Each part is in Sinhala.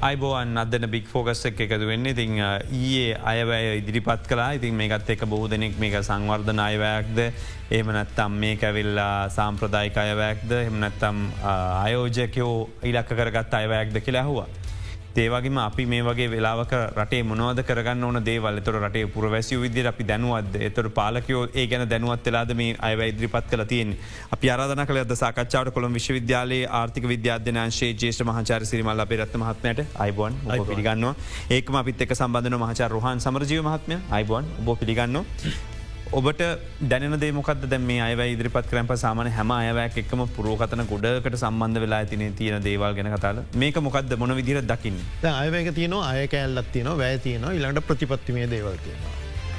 අයිබෝන් අදන බික් ෆෝකස් එක එකතු වෙන්න. ඉතිං ඊයේ අයවැය ඉදිරිපත් කලා ඉතින් මේකත් එක බොහෝ දෙනෙක් මේක සංවර්ධන අයවැයක්ද? එමනත්තම් මේ කැවිල්ලා සාම්ප්‍රදායික අයවැයක්ද? එමනත්තම් අයෝජකයෝ ඉලක්ක කරගත් අයවැයක්ද කියලා හවා. ඒවගේම අපි මේ වගේ වෙලාවක රටේ මොනවද කරගන්න ඕන දේවල් තොර රටේ පුරවැසිය විදිර අපි දැනුවද එතොට පාලකයෝ ඒ ගැන දැනුවත් වෙලාද මේ අය ඉදිරිපත් කළ තියෙන් අපි අරධන කළ ද සාකච්ඡාවට කොළම් විශ්වවිද්‍යාලයේ ආර්ථික විද්‍යාධ්‍යනාංශයේ ජේෂ මහචාර සිරිමල්ල පෙරත්ත මහත්මයට අයිබෝන් පිළිගන්න ඒකම අපිත් එක සම්බඳන මහචාර රහන් සමරජීව මහත්මය. අයිබෝන් ඔබ පිළිගන්න. ඔබට දැන දේමොකද දැ මේ අය ඉදිරිපත් කරම්ප සාමන හැම අයවැයක් එක්ම පුරෝකතන ගොඩකට සම්බන්ධ වෙලා තින තියෙන දේවල් ගැන කතාල මේක මොකක්ද මොන විදිර දකින්න? අයවැක තියන අය කෑල්ලත් තියන වැෑ තියන ඉළඟට ප්‍රතිපත්තිමේ දේවල් තියෙනවා.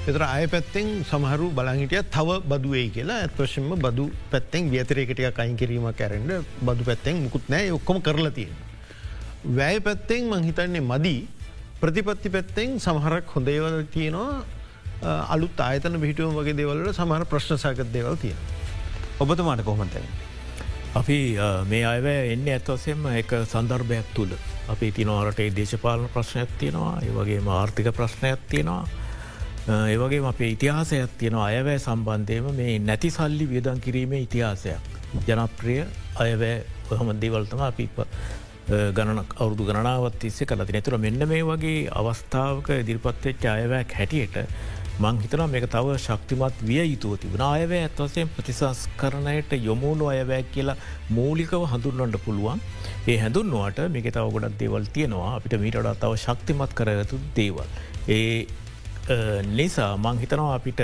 එතර අය පැත්තෙන් සමහරු බලහිටිය තව බදුවේ කියලා. ඇත්වශෙන්ම බදු පැත්තෙන් වියතරයකටිය කයින් කිරීම කැරෙන්ට බදු පැත්තෙන් මුකුත් නෑ ඔක්කොම කරලා තියෙන. වැෑ පැත්තෙන් මංහිතන්නේ මදී. ප්‍රතිපත්ති පැත්තෙන් සමහරක් හොඳේවල තියෙනවා. අලුත් ආයතන පිහිටුවම වගේ දෙවලට සමහර ප්‍රශ්නසාගත් දෙවල් තිය. ඔබතුමාට කොහොමතයි. අපි මේ අයව එන්න ඇත්වසෙම එක සන්දර්භයක් තුළ අපි තිනවාරටේ දේශපාලන ප්‍රශ්නයක් තියෙනවා ඒ වගේ ආර්ථික ප්‍රශ්නයක් තියෙනවා. ඒවගේ අපේ ඉතිහාසයක් තියෙන අයවැය සම්බන්ධයම මේ නැති සල්ලි වියදන් කිරීමේ ඉතිහාසයක්. ජනප්‍රිය අයවැෑ ඔහම දේවල්තම අපි ගණනක් අවුදු ගණනාවත් තිස්සේ කලති නැතුර මෙන්න මේ වගේ අවස්ථාවක දිරිපත්වෙච්ච අයවැයක් හැටියට මං හිතන මේක තව ශක්තිමත් විය යුතුව තිබුණ අයවැ ඇත්වසයෙන් ප්‍රතිසංස් කරණයට යොමුණු අයවැෑ කියලා මූලිකව හඳුන්වන්නට පුළුවන් ඒ හැඳුන්වාට මේක තව ගොඩක් දේවල් තියෙනවා අපිට මීටඩා තව ශක්තිමත් කරගතු දේවල්. ඒ නිසා මං හිතනවා අපිට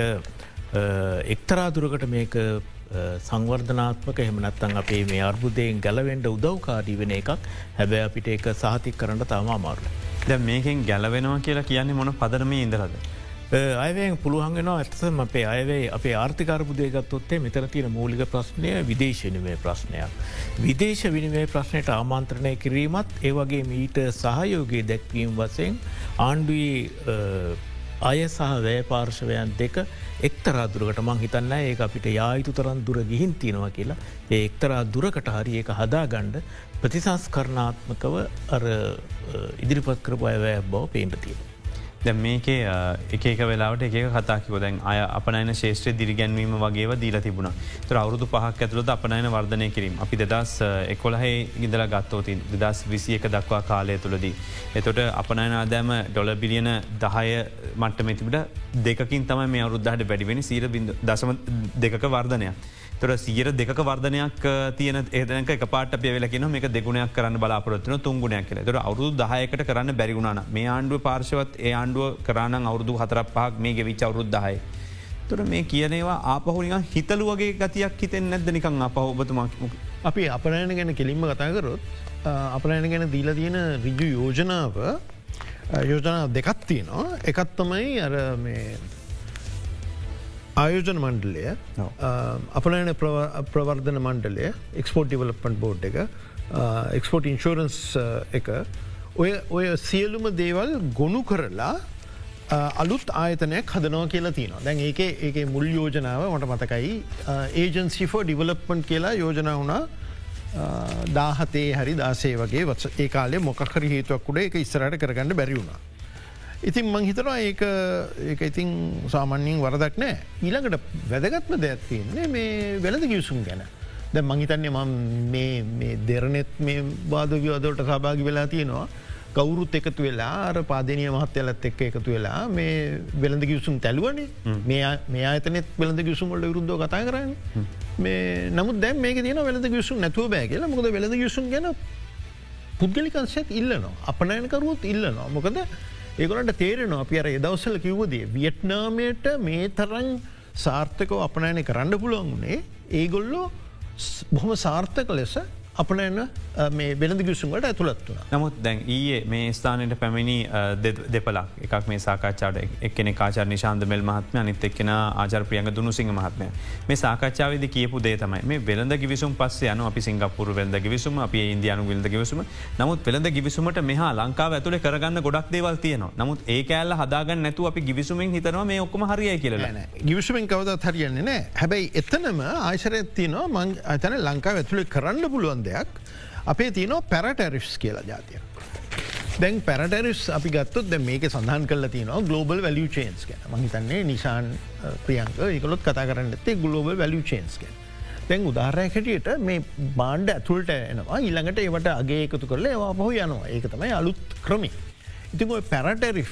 එක්තරාදුරකට මේක සංවර්ධනාත්මක හෙමනත්තන් අපේ මේ අර්බුදයෙන් ගැලවෙන්ඩ උදව්කාරී වෙන එකක් හැබැ අපිට එක සහතික් කරන්න තම අමාරු. ද මේකෙන් ගැලවෙනවා කියලා කියන්නේ මොන පදරම ඉඳරද. අයවයෙන් පුළුවන්ගෙන ඇතසම අපේ අයවේ අපේ ආර්ථිකරපුදය ගත්තොත්තේ මෙතර තියෙන මූලික ප්‍රශ්නය විදේශනිමේ ප්‍රශ්නයක්. විදේශ විනිමේ ප්‍රශ්නයට ආමාන්ත්‍රණය කිරීමත් ඒවගේ මීට සහයෝගේ දැක්වීම් වසයෙන් ආණ්ඩුවී අය සහ වැෑ පාර්ශවයන් දෙක එක්තරාදුරකට මං හිතන්න ඒ අපිට යායුතු තරන් දුර ගිහින් තියෙනවා කියලා ඒ එක්තරා දුරකට හරි ඒක හදා ගණ්ඩ ප්‍රතිසංස් කරණාත්මකව අර ඉදිරිපත් කරපු අයවැෑ බව පේන්ට තියෙන. දැ මේකේ එක වෙලාට එක කතාකිව දැන් අය අපනයින ශේෂත්‍රය දිරිගැන්වීම වගේ දීල තිබුණ. තර අවුදු පහක් ඇතුළද අපනයින වර්ධනය කිරීම. අපි දෙදස් එකොලහේ ඉදල ගත්තෝතින් දෙදස් විසි එක දක්වා කාලය තුළදී. එතොට අපනයන ආදෑම ඩොල බිලියන දහය මට්ටමතිබට දෙකින් තම මේ අවුද්ධහට වැඩිවෙනි සීර දසම දෙක වර්ධනයක්. තොර සියර දෙක වර්ධනයක් තියන ඒදනක එක පාට පෙවෙලකින මේ දෙගුණයක් කරන්න බලාපොරත්වන තුන්ගුණයක් කළ තොර අවුදු දහයකට කරන්න බැරිගුණන මේ ආණ්ඩුව පාර්ශවත් ඒ ආණ්ඩුව කරන්න අවුරදු හතරක් පහක් මේ ගෙවිච අවුරුද්ධහයි. තොර මේ කියනවා ආපහුනික හිතලු වගේ ගතියක් හිතෙන් නැද නිකං අපහෝබතුමක් අපි අපනෑන ගැන කෙලින්ම කතාකරොත් අපනෑන ගැන දීල තියෙන රිජු යෝජනාව යෝජනා දෙකත් තියනවා. එකත් තමයි අර මේ ආයෝජන මණ්ඩලය අපනයන ප්‍රවර්ධන මණ්ඩලය එක්ස්පෝට් ඩිවලප්පන්ට බෝඩ් එක එක්ස්පෝට් ඉන්ශෝරන්ස් එක. ඔය ඔය සියලුම දේවල් ගොුණු කරලා අලුත් ආයතනයක් හදනව කියලා තියන දැන් ඒක ඒක මුල් යෝජනාව මට මතකයි ඒජන්සිෆෝ ඩිවලප්පන්ට් කියලා යෝජනා වුණා. දාහතේ හරි දාසේ වගේ ඒ කාලේ මොකහර හේතුවක්කුඩ එක ඉස්සරට කරගන්න බැරිවුණා. ඉතින් මං හිතනවා ඒක ඒක ඉතින් සාමන්‍යින් වරදක් නෑ. ඊළඟට වැදගත්ම දෙයක් තියන්නේ මේ වෙළඳ ගියසුම් ගැන. ද මංහිතන්නේ ම මේ දෙරනෙත් මේ බාධවියදොට සභාගි වෙලා තියෙනවා. කවුරුත් එකතු වෙලා අර පාදනය මහත්තයලත් එක්ක එකතු වෙලා මේ වෙළඳ ගියසුම් තැලුවනේ. මේ අතනෙත් වෙළඳ ගියසුම්වලට විරුද්ධ කතා කරන්න. මේ නමුත් දැම් මේ තියන වෙළඳ ගියසුම් නැතුව බෑ කියලා. මොකද වෙළඳ ගියසුම් ගැන පුද්ගලිකන්සෙත් ඉල්ලනවා. අපනයනකරුවත් ඉල්ලනවා. මොකද ඒගොලට තේරෙනවා අපි අර එදවසල කිව්වදේ වියට්නාමයට මේ තරන් සාර්ථකව අපනෑන කරන්න පුළුවන් වුණේ ඒගොල්ලෝ බොහොම සාර්ථක ලෙස අපනන්න මේ වෙනද ගිසුන්ට ඇතුළත් වන නමුත් දැන් ඒ මේ ස්ථානයට පැමිණි දෙපලක් එකක් මේ සාකච්ඡාට එක්න කාචර නිශාන්ද මෙල් මහත්ම අනිත් එක්ෙන ආචර ප්‍රියග දුනුසිංහ මහත්මය. මේ සාකච්ඡාවද කියපු දේතමයි මේ වෙළඳ ගිවිසුම් පස්ස යන අපි සිංගපුර වෙළඳ ගිවිසුම අප ඉන්දයානු විල්ද ගිවිසුම. නමුත් වෙළඳ ගිවිසුමට මෙහා ලංකාව ඇතුළ කරගන්න ගොඩක් දේවල් තියනවා. නමුත් ඒ කෑල්ල හදාගන්න නැතු අපි ගිවිසුමින් හිතනවා මේ ඔක්කම හරිය කියලන ගිවිසුමින් කවදත් හරියන්නේ නෑ. හැබැයි එතනම ආශරත් තියනවා මං අතන ලංකාව ඇතුළේ කරන්න පුළුවන් දෙයක්. අපේ තියනෝ පැරටැරිෆ්ස් කියලා ජාතියක්. දැන් පැරටරිස් අපි ගත්තොත් දැ මේක සඳහන් කල තින ගලෝබල් වැලිය චේන්ස් ගැන. මහිතන්නේ නිසාන් ප්‍රියංක එකකොත් කතා කරන්න ඇත්තේ ගලෝබල් වැලිය චේන්ස් ගැන. දැන් උදාරය හැටියට මේ බාණ්ඩ ඇතුළට එනවා. ඊළඟට ඒවට අගේ එකතු කරල ඒවා පහු යනවා. ඒක තමයි අලුත් ක්‍රමි. ඉතින් පැරටරි්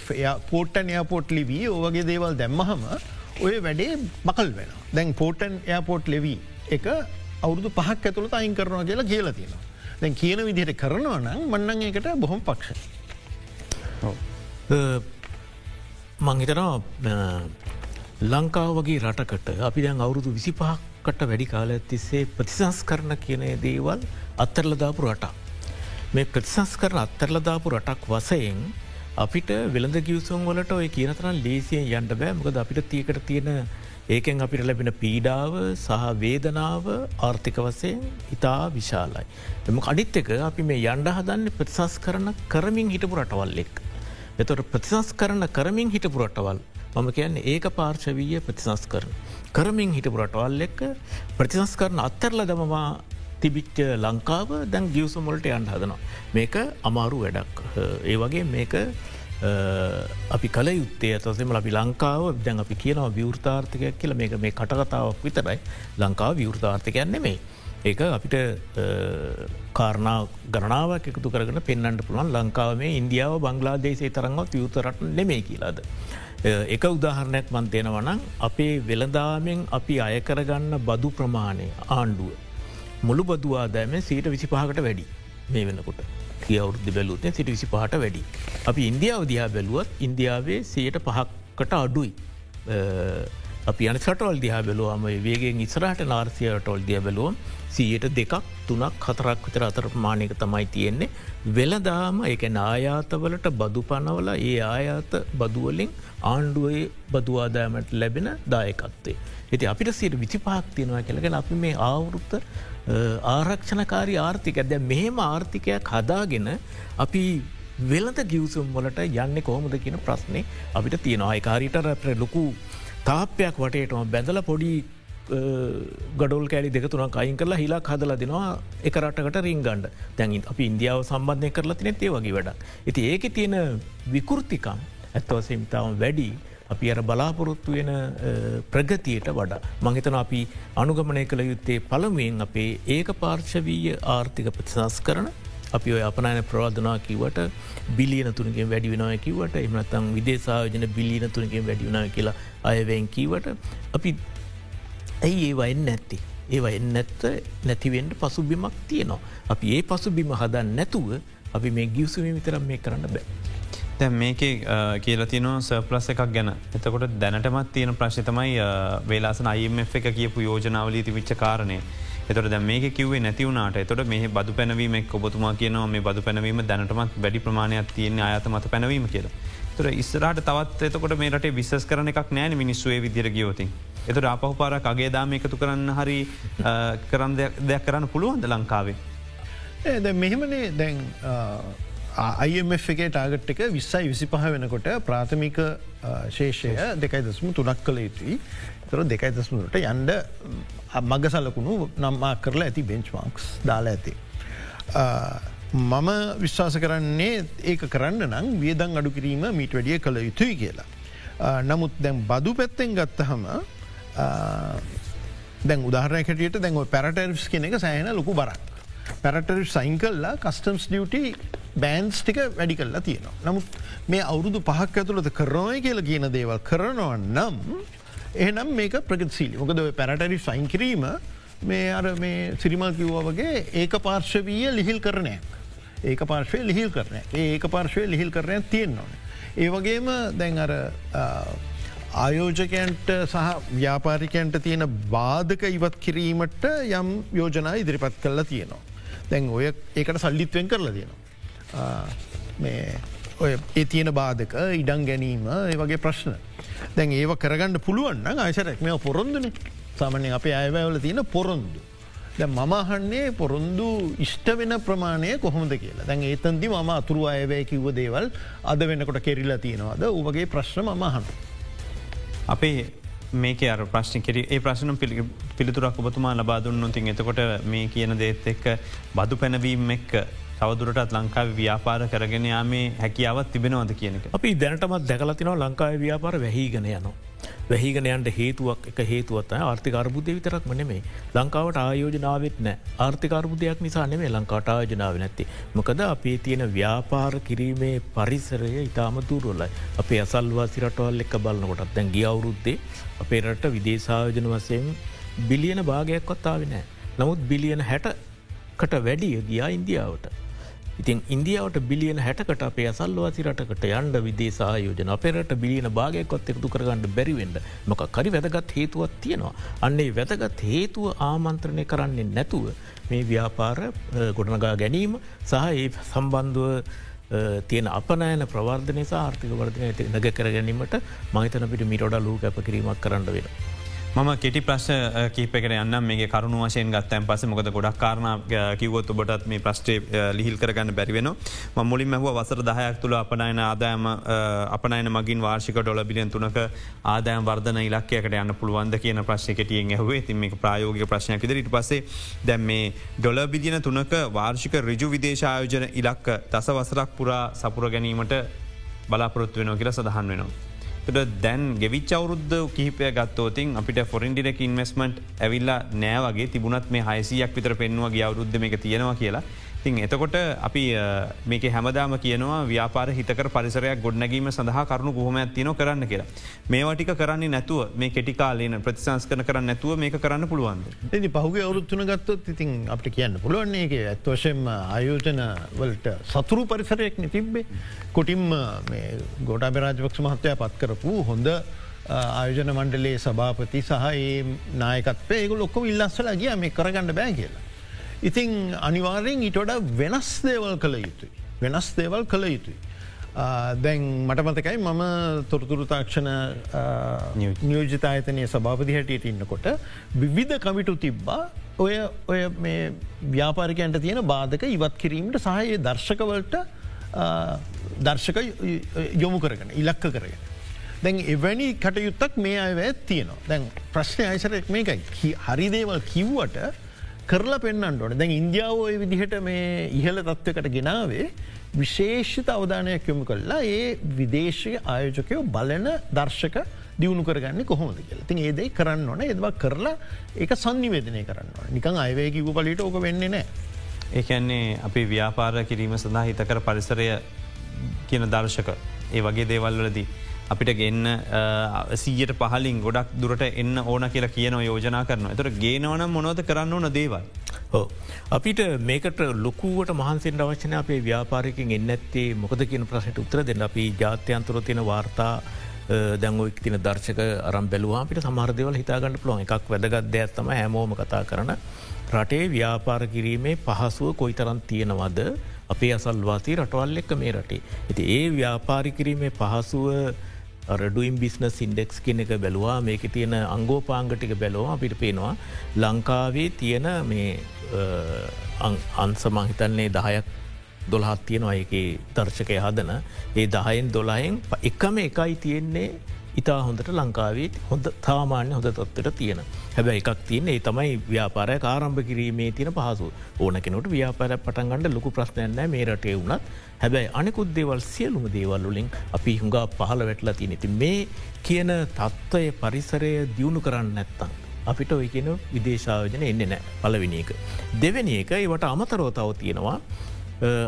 පෝට්ටන් එයාපෝට් ලිවී ඕවගේ දේවල් දැම්මහම ඔය වැඩේ මකල් වෙන දැන් පෝටන් එයාපෝට් ලෙවී එක අවුදු පහක් ඇතුළට අයින් කරනවා කියලා කියලා තියෙනවා. දැන් කියන විදිහට කරනවා නම් මන්නන් එකට බොහොම පක්ෂ. මංහිතනවා ලංකාව වගේ රටකට අපි දැන් අවුරුදු විසි පහක්කට වැඩි කාල තිස්සේ ප්‍රතිසංස් කරන කියන දේවල් අත්තරලදාපු රටක්. මේ ප්‍රතිසංස් කරන අත්තරලදාපු රටක් වසයෙන් අපිට වෙළඳ ගියවසුන් වලට ඔය කියනතරන් ලේසියෙන් යන්ට බෑ මොකද අපිට තියකට තියෙන ඒකෙන් අපිට ලැබෙන පීඩාව සහ වේදනාව ආර්ථික වසයෙන් ඉතා විශාලයි. එම අඩිත් එක අපි මේ යන්ඩ හදන්න ප්‍රතිසස් කරන කරමින් හිටපු රටවල්ලෙක්. එතොට ප්‍රතිසස් කරන කරමින් හිටපු රටවල් මම කියන්න ඒක පාර්ශවීය ප්‍රතිසස් කරන. කරමින් හිටපු රටවල් එක්ක ප්‍රතිසස් කරන අත්තරල දමවා තිබිච්ච ලංකාව දැන් ගියවසුමොලට යන් හදනවා. මේක අමාරු වැඩක්. ඒ වගේ මේක අපි කල යුත්තේ ඇතසෙම අපි ලංකාව දැන් අපි කියනවා විවෘතාර්ථකයක් කියල මේක මේ කටකතාවක් විතරයි ලංකාව විවෘතාර්ථකයන් නෙමේ. ඒක අපිට කාරණා ගණනාවක් එකතු කරන පෙන්න්නට පුළුවන් ලංකාව මේ ඉන්දියාව බංගලාදේශේ තරන්වත් යුතරට නෙමේ කියලාද. එක උදාහරණයක් මන් දෙනවනම් අපේ වෙළදාමෙන් අපි අයකරගන්න බදු ප්‍රමාණය ආණ්ඩුව. මුළු බදවාදෑම සීට විසි පහකට වැඩි මේ වෙනකොට කියවුද්ධ බැලුත්ය සිට විසි පහට වැඩි. අපි ඉන්දියාව දිහා බැලුවත් ඉන්දියාවේ සයට පහක්කට අඩුයි. අපි අන සටවල් දිහා බැලුවම වේගෙන් ඉස්රහට නාර්සියටොල් දිය බැලුවම් සීයට දෙකක් තුනක් හතරක් විතර අතරමානයක තමයි තියෙන්නේ වෙලදාම එක නායාතවලට බදු පනවල ඒ ආයාත බදුවලින් ආණ්ඩුවේ බදවාදෑමට ලැබෙන දායකත්තේ. ඇති අපිට සිට විචිපාක් තියෙනවා කෙළගෙන අපි මේ ආවුරුත්ත ආරක්ෂණකාරී ආර්ථික ඇද මෙහෙම ආර්ථිකයක් හදාගෙන අපි වෙලද ගියවසුම් වලට යන්න කොහොමද කියන ප්‍රශ්නය අපිට තියෙනවා. කාරීට ලොකු තාපයක් වටේටම බැඳල පොඩි ගඩොල් කෑලි දෙකතුනක් අයින් කරලා හිලා හදලා දෙනවා එකරටකට රින් ගණ්ඩ තැන් අපි ඉන්දියාව සම්බන්ධය කරලා තිනෙත්තේ වගේ වැඩක්. ඇති ඒක තියෙන විකෘතිකම් ඇත්තවසමිතාවම් වැඩි අපි අර බලාපොරොත්තු වෙන ප්‍රගතියට වඩා. මහිතන අපි අනුගමනය කළ යුත්තේ පළමුුවෙන් අපේ ඒක පාර්ශවීය ආර්ථික ප්‍රතිසස් කරන අපි ඔය අපනයන ප්‍රවාධනා කිවට බිලියන තුනකින් වැඩි වෙනව කිවට එමනත්තං විදේශායජන බිලියන තුනකින් වැඩිුණා කියලා අයවැන් කීවට අපි ඇයි ඒ වයින් නැත්ති. ඒව එන්න නැත්ත නැතිවෙන්ට පසුබිමක් තියනවා. අපි ඒ පසුබිම හදන් නැතුව අපි මේ ගියවසුම විතරම් මේ කරන්න බෑ. තැ මේක කියල තින සර්පලස් එකක් ගැන එතකොට දැනටමත් තියෙන ප්‍රශ්තමයි වේලාසන අයිම එක කියපු යෝජනාවලී තිවිච්ච කාරණය එතොට දැ මේක කිවේ නැතිවුණට එතොට මේ බදු පැනවීමක් ඔබතුමා කියනවා මේ බදු පැනවීම දැනටමත් වැඩි ප්‍රමාණයක් තියෙන අයත මත පැනවීම කියලා. තුර ඉස්සරට තවත් එතකොට මේට විශස් කරන එකක් නෑන මිනිස්සුවේ විදිර ගියෝතින්. එතට අපහු පාරක් අගේ දාම එකතු කරන්න හරි කරන්න දෙයක් කරන්න පුළුවන්ද ලංකාවේ. ඒ මෙහෙමනේ දැන් IMF එකේ ටාගට් එක විස්සයි විසි පහ වෙනකොට ප්‍රාථමික ශේෂය දෙකයි දස්ම තුනක් කළ යුතුයි තොර දෙකයි දස්මට යන්ඩ මග සලකුණු නම්මා කරලා ඇති බෙන්ච්මාක්ස් දාලා ඇති. මම විශ්වාස කරන්නේ ඒක කරන්න නම් වියදං අඩු කිරීම මීට වැඩිය කළ යුතුයි කියලා. නමුත් දැන් බදු පැත්තෙන් ගත්තහම දැන් උදාහරනැකටියට දැන් පැරටර්ස් කෙනෙ එක සෑහන ලොකු බරක්. පැරටර් සයින් කල්ලා කස්ටම්ස් ඩියුටි බෑන්ස් ටික වැඩි කල්ලා තියෙනවා. නමුත් මේ අවුරුදු පහක් ඇතුළද කරනොය කියල කියන දේවල් කරනවා නම් එහනම් මේක ප්‍රගත්සීලි මොකද පැරටරි සයින් කිරීම මේ අර මේ සිරිමල් කිව්වා වගේ ඒක පාර්ශවීය ලිහිල් කරනයක්. ඒක පාර්ශවය ලිහිල් කරන ඒක පාර්ශවය ලිහිල් කරනයක් තියෙන් ඕන. ඒ වගේම දැන් අර ආයෝජකයන්ට සහ ව්‍යාපාරිකයන්ට තියෙන බාධක ඉවත් කිරීමට යම් යෝජනා ඉදිරිපත් කල්ලා තියෙනවා. දැන් ඔය ඒකට සල්ලිත්වෙන් කරලා තියෙනවා. මේ ඔය ඒ තියෙන බාධක ඉඩං ගැනීම ඒ වගේ ප්‍රශ්න. දැන් ඒව කරගන්න පුළුවන්න අයිසරක් මෙ පොරොන්දුන සාමනෙන් අපේ අයවැවල තියෙන පොරොන්දු. දැ මමහන්නේ පොරොන්දු ඉෂ්ට වෙන ප්‍රමාණය කොහොමද කියලා දැන් ඒතන්දි ම අතුරු අයවැය කිව්ව දේවල් අද වෙනකොට කෙරිලා තියෙනවාද ඔවගේ ප්‍රශ්න මහන්. අපේ මේක අර ප්‍රශ්න කෙර ඒ ප්‍රශ්න පිළිතුරක් ඔබතුමා ලබාදුන්න තින් එතකොට මේ කියන දේත් එක්ක බදු පැනවීම එක්ක තවදුරටත් ලංකාව ව්‍යාපාර කරගෙන යාමේ හැකියාවත් තිබෙනවද කියනක. අපි දැනටමත් දැකලතිනවා ලංකාව ව්‍යාපාර වැහිගෙන යනවා. වැහිගෙන යන්ට හේතුවක් එක හේතුවත් ආර්ථිකර්බුදය විතරක් මනෙමේ ලංකාවට ආයෝජනාවත් නෑ ආර්ථිකර්බුදයක් නිසා නෙමේ ලංකාට ආයෝජනාව නැති. මොකද අපේ තියෙන ව්‍යාපාර කිරීමේ පරිසරය ඉතාම තුරුවලයි අපේ අසල්වා සිරටවල් එක්ක බලන්නකොටත් දැන් ගිය අවුරුද්දේ අපේ රට විදේශායෝජන වසයෙන් බිලියන භාගයක්වත්තාව නෑ. නමුත් බිලියන හැටකට වැඩිය ගියා ඉන්දියාවට. ඉතින් ඉන්දියාවට බිලියන හැටකට අපේ අසල්වාසි රටකට යන්ඩ විදේසා යෝජන අපේරට බිලියන භාගයකොත් එකතු කරගන්නඩ බැරිවෙන්ඩ මොක කරි වැදගත් හේතුවත් තියෙනවා. අන්නේ වැදගත් හේතුව ආමන්ත්‍රණය කරන්නේ නැතුව මේ ව්‍යාපාර ගොඩනගා ගැනීම සහ ඒ සම්බන්ධුව තියෙන අපනෑන ප්‍රවර්ධනය ආර්ථික වර්ධනය නග කර ගැනීමට මහිතන පිට මිටොඩ ලූ කැප කිරීමක් කරන්න වෙන. මම කෙටි ප්‍රශ් කීපකට යන්න මේ කරුණු වශයෙන් ගත්තයන් පස මොකද ගොඩක් කාරණ කිවොත් ඔබටත් මේ ප්‍රශ්ටේ ලිහිල් කරගන්න බැරිවෙන මුලින් මැහව වසර දහයක් තුළ අපනයන ආදායම අපනයන මගින් වාර්ෂික ඩොල බිලියන් තුනක ආදායම් වර්ධන ඉලක්කයකට යන්න පුළුවන්ද කියන ප්‍රශ්යකටියෙන් ඇහුවේ. තින් මේ ප්‍රයෝග ප්‍රශ්නයක් ඉදිරිට පසේ දැම් මේ ඩොල බිලියන තුනක වාර්ෂික රිජු විදේශායෝජන ඉලක්ක තස වසරක් පුරා සපුර ගැනීමට බලාපොරොත්තු වෙන කියලා සඳහන් වෙනවා. දැන් ගෙවිච් අවුරුද්ධ කිහිපය ගත්තෝතින් අපිට ෆොරින් ඩිරෙක් ඉන්වස්මට් ඇවිල්ලා නෑවගේ තිබුණත් මේ හයිසියක් විතර පෙන්වා ගිය අවුරුද්ධ මේ තියෙනවා කියලා. තින් එතකොට අපි මේක හැමදාම කියනවා ව්‍යාපාර හිතකර පරිසරයක් ගොඩනැගීම සඳහා කරුණු ගොහොමයක් තියන කරන්න කියලා. මේවටික කරන්නේ නැතුව මේ කෙටිකාලන ප්‍රතිසංස් කන කරන්න නැතුව මේක කරන්න පුළුවන්ද. ඇති පහුගේ අවුරුත්තුන ගත්තොත් ඉතින් අපට කියන්න පුළුවන්නේ එක ඇත්වශයෙන්ම ආයෝජන වලට සතුරු පරිසරයක් තිබ්බේ කොටින්ම ගොඩා බරාජපක්ෂ මහත්තය පත් කරපු හොඳ ආයෝජන මණ්ඩලේ සභාපති සහ ඒ නායකත්ේ ඒක ලොක්කො ඉල්ලස්සල ගිය මේ කරගන්න බෑ කියලා. ඉතිං අනිවාරයෙන් ඉටොඩ වෙනස් දේවල් කළ යුතුයි. වෙනස් දේවල් කළ යුතුයි. දැන් මටමතකයි මම තොරතුරු තාක්ෂණ නියෝජිතායතනය සභාපති හැටියට ඉන්නකොට විවිධ කමිටු තිබ්බා ඔය ඔය මේ ව්‍යාපාරිකයන්ට තියෙන බාධක ඉවත් කිරීමට සහයේ දර්ශකවලට දර්ශක යොමු කරගෙන ඉලක්ක කරගෙන. දැන් එවැනි කටයුත්තක් මේ අයවැ තියෙනවා දැන් ප්‍රශ්නය අයිසරක් මේකයි හරිදේවල් කිව්වට කරලා පෙන්න්නට ඕන දැන් ඉන්දියාව ඔය විදිහට මේ ඉහල තත්ත්වකට ගෙනාවේ විශේෂිත අවධානයක් යොමු කල්ලා ඒ විදේශය ආයෝජකයෝ බලන දර්ශක දියුණු කරගන්න කොහොමද කියලා තින් ඒදේ කරන්න ඕන එදවා කරලා ඒක සන්නිවේදනය කරන්න නිකං අයවය කිව පලිට ඕක වෙන්නේ නෑ. ඒකන්නේ අපි ව්‍යාපාර කිරීම සඳහා හිතකර පරිසරය කියන දර්ශක ඒ වගේ දේවල්වලදී. අපිට ගෙන්න්න සීයට පහලින් ගොඩක් දුරට එන්න ඕන කියලා කියන යෝජනා කරන එතර ගේනවන මොනොද කරන්න ඕන දේවල්. හෝ. අපිට මේකට ලොකුවට මහන්සෙන් අවශ්‍යන අපේ ව්‍යාපාරකින් එන්න ඇත්තේ මොකද කියන ප්‍රශ්නයට උත්තර දෙන්න අපි ජාත්‍යන්තුර තියෙන වාර්තා දැංගෝ ඉක්තින දර්ශක අරම් බැලවා අපිට සමාර්දවල හිතාගන්න පුළුවන් එකක් වැදගත් ඇත්තම හැමෝම කතා කරන රටේ ව්‍යාපාර කිරීමේ පහසුව කොයිතරන් තියෙනවද අපේ අසල්වාති රටවල් එක්ක මේ රටේ. ඇති ඒ ව්‍යාපාරි කිරීමේ පහසුව රඩුවම් බිස්නස් ඉන්ඩෙක්ස් කියන එක බැලවා. මේක තියෙන අංගෝපාංගටික බැලවා අපිට පේනවා ලංකාවේ තියෙන මේ අන්සමහිතන්නේ දහයක් දොළහත් තියෙනවා එක දර්ශකය හදන. ඒ දහයෙන් දොලායෙන් එකම එකයි තියෙන්නේ ඉතා හොඳට ලංකාවේ හොඳ තාමාන්‍ය හොඳ තත්වට තියෙන හැබැ එකක් තියන්නේ තමයි ව්‍යාපාරය ආරම්භ කිරීමේ තියෙන පහසු ඕන කෙනට ව්‍යාපාර පටන්ගන්නඩ ලොකු ප්‍රශ්නයන්න මේ රටේ වුණත් හැබැයි අනෙකුත් දේවල් සියලුම දේවල්ලුලින් අපි හුඟා පහල වැටලා තිය නති මේ කියන තත්ත්වය පරිසරය දියුණු කරන්න නැත්තං. අපිට ඔය කියන විදේශාවජන එන්න නෑ පලවිනි එක. දෙවැනි එක ඒවට අමතරෝතාව තියෙනවා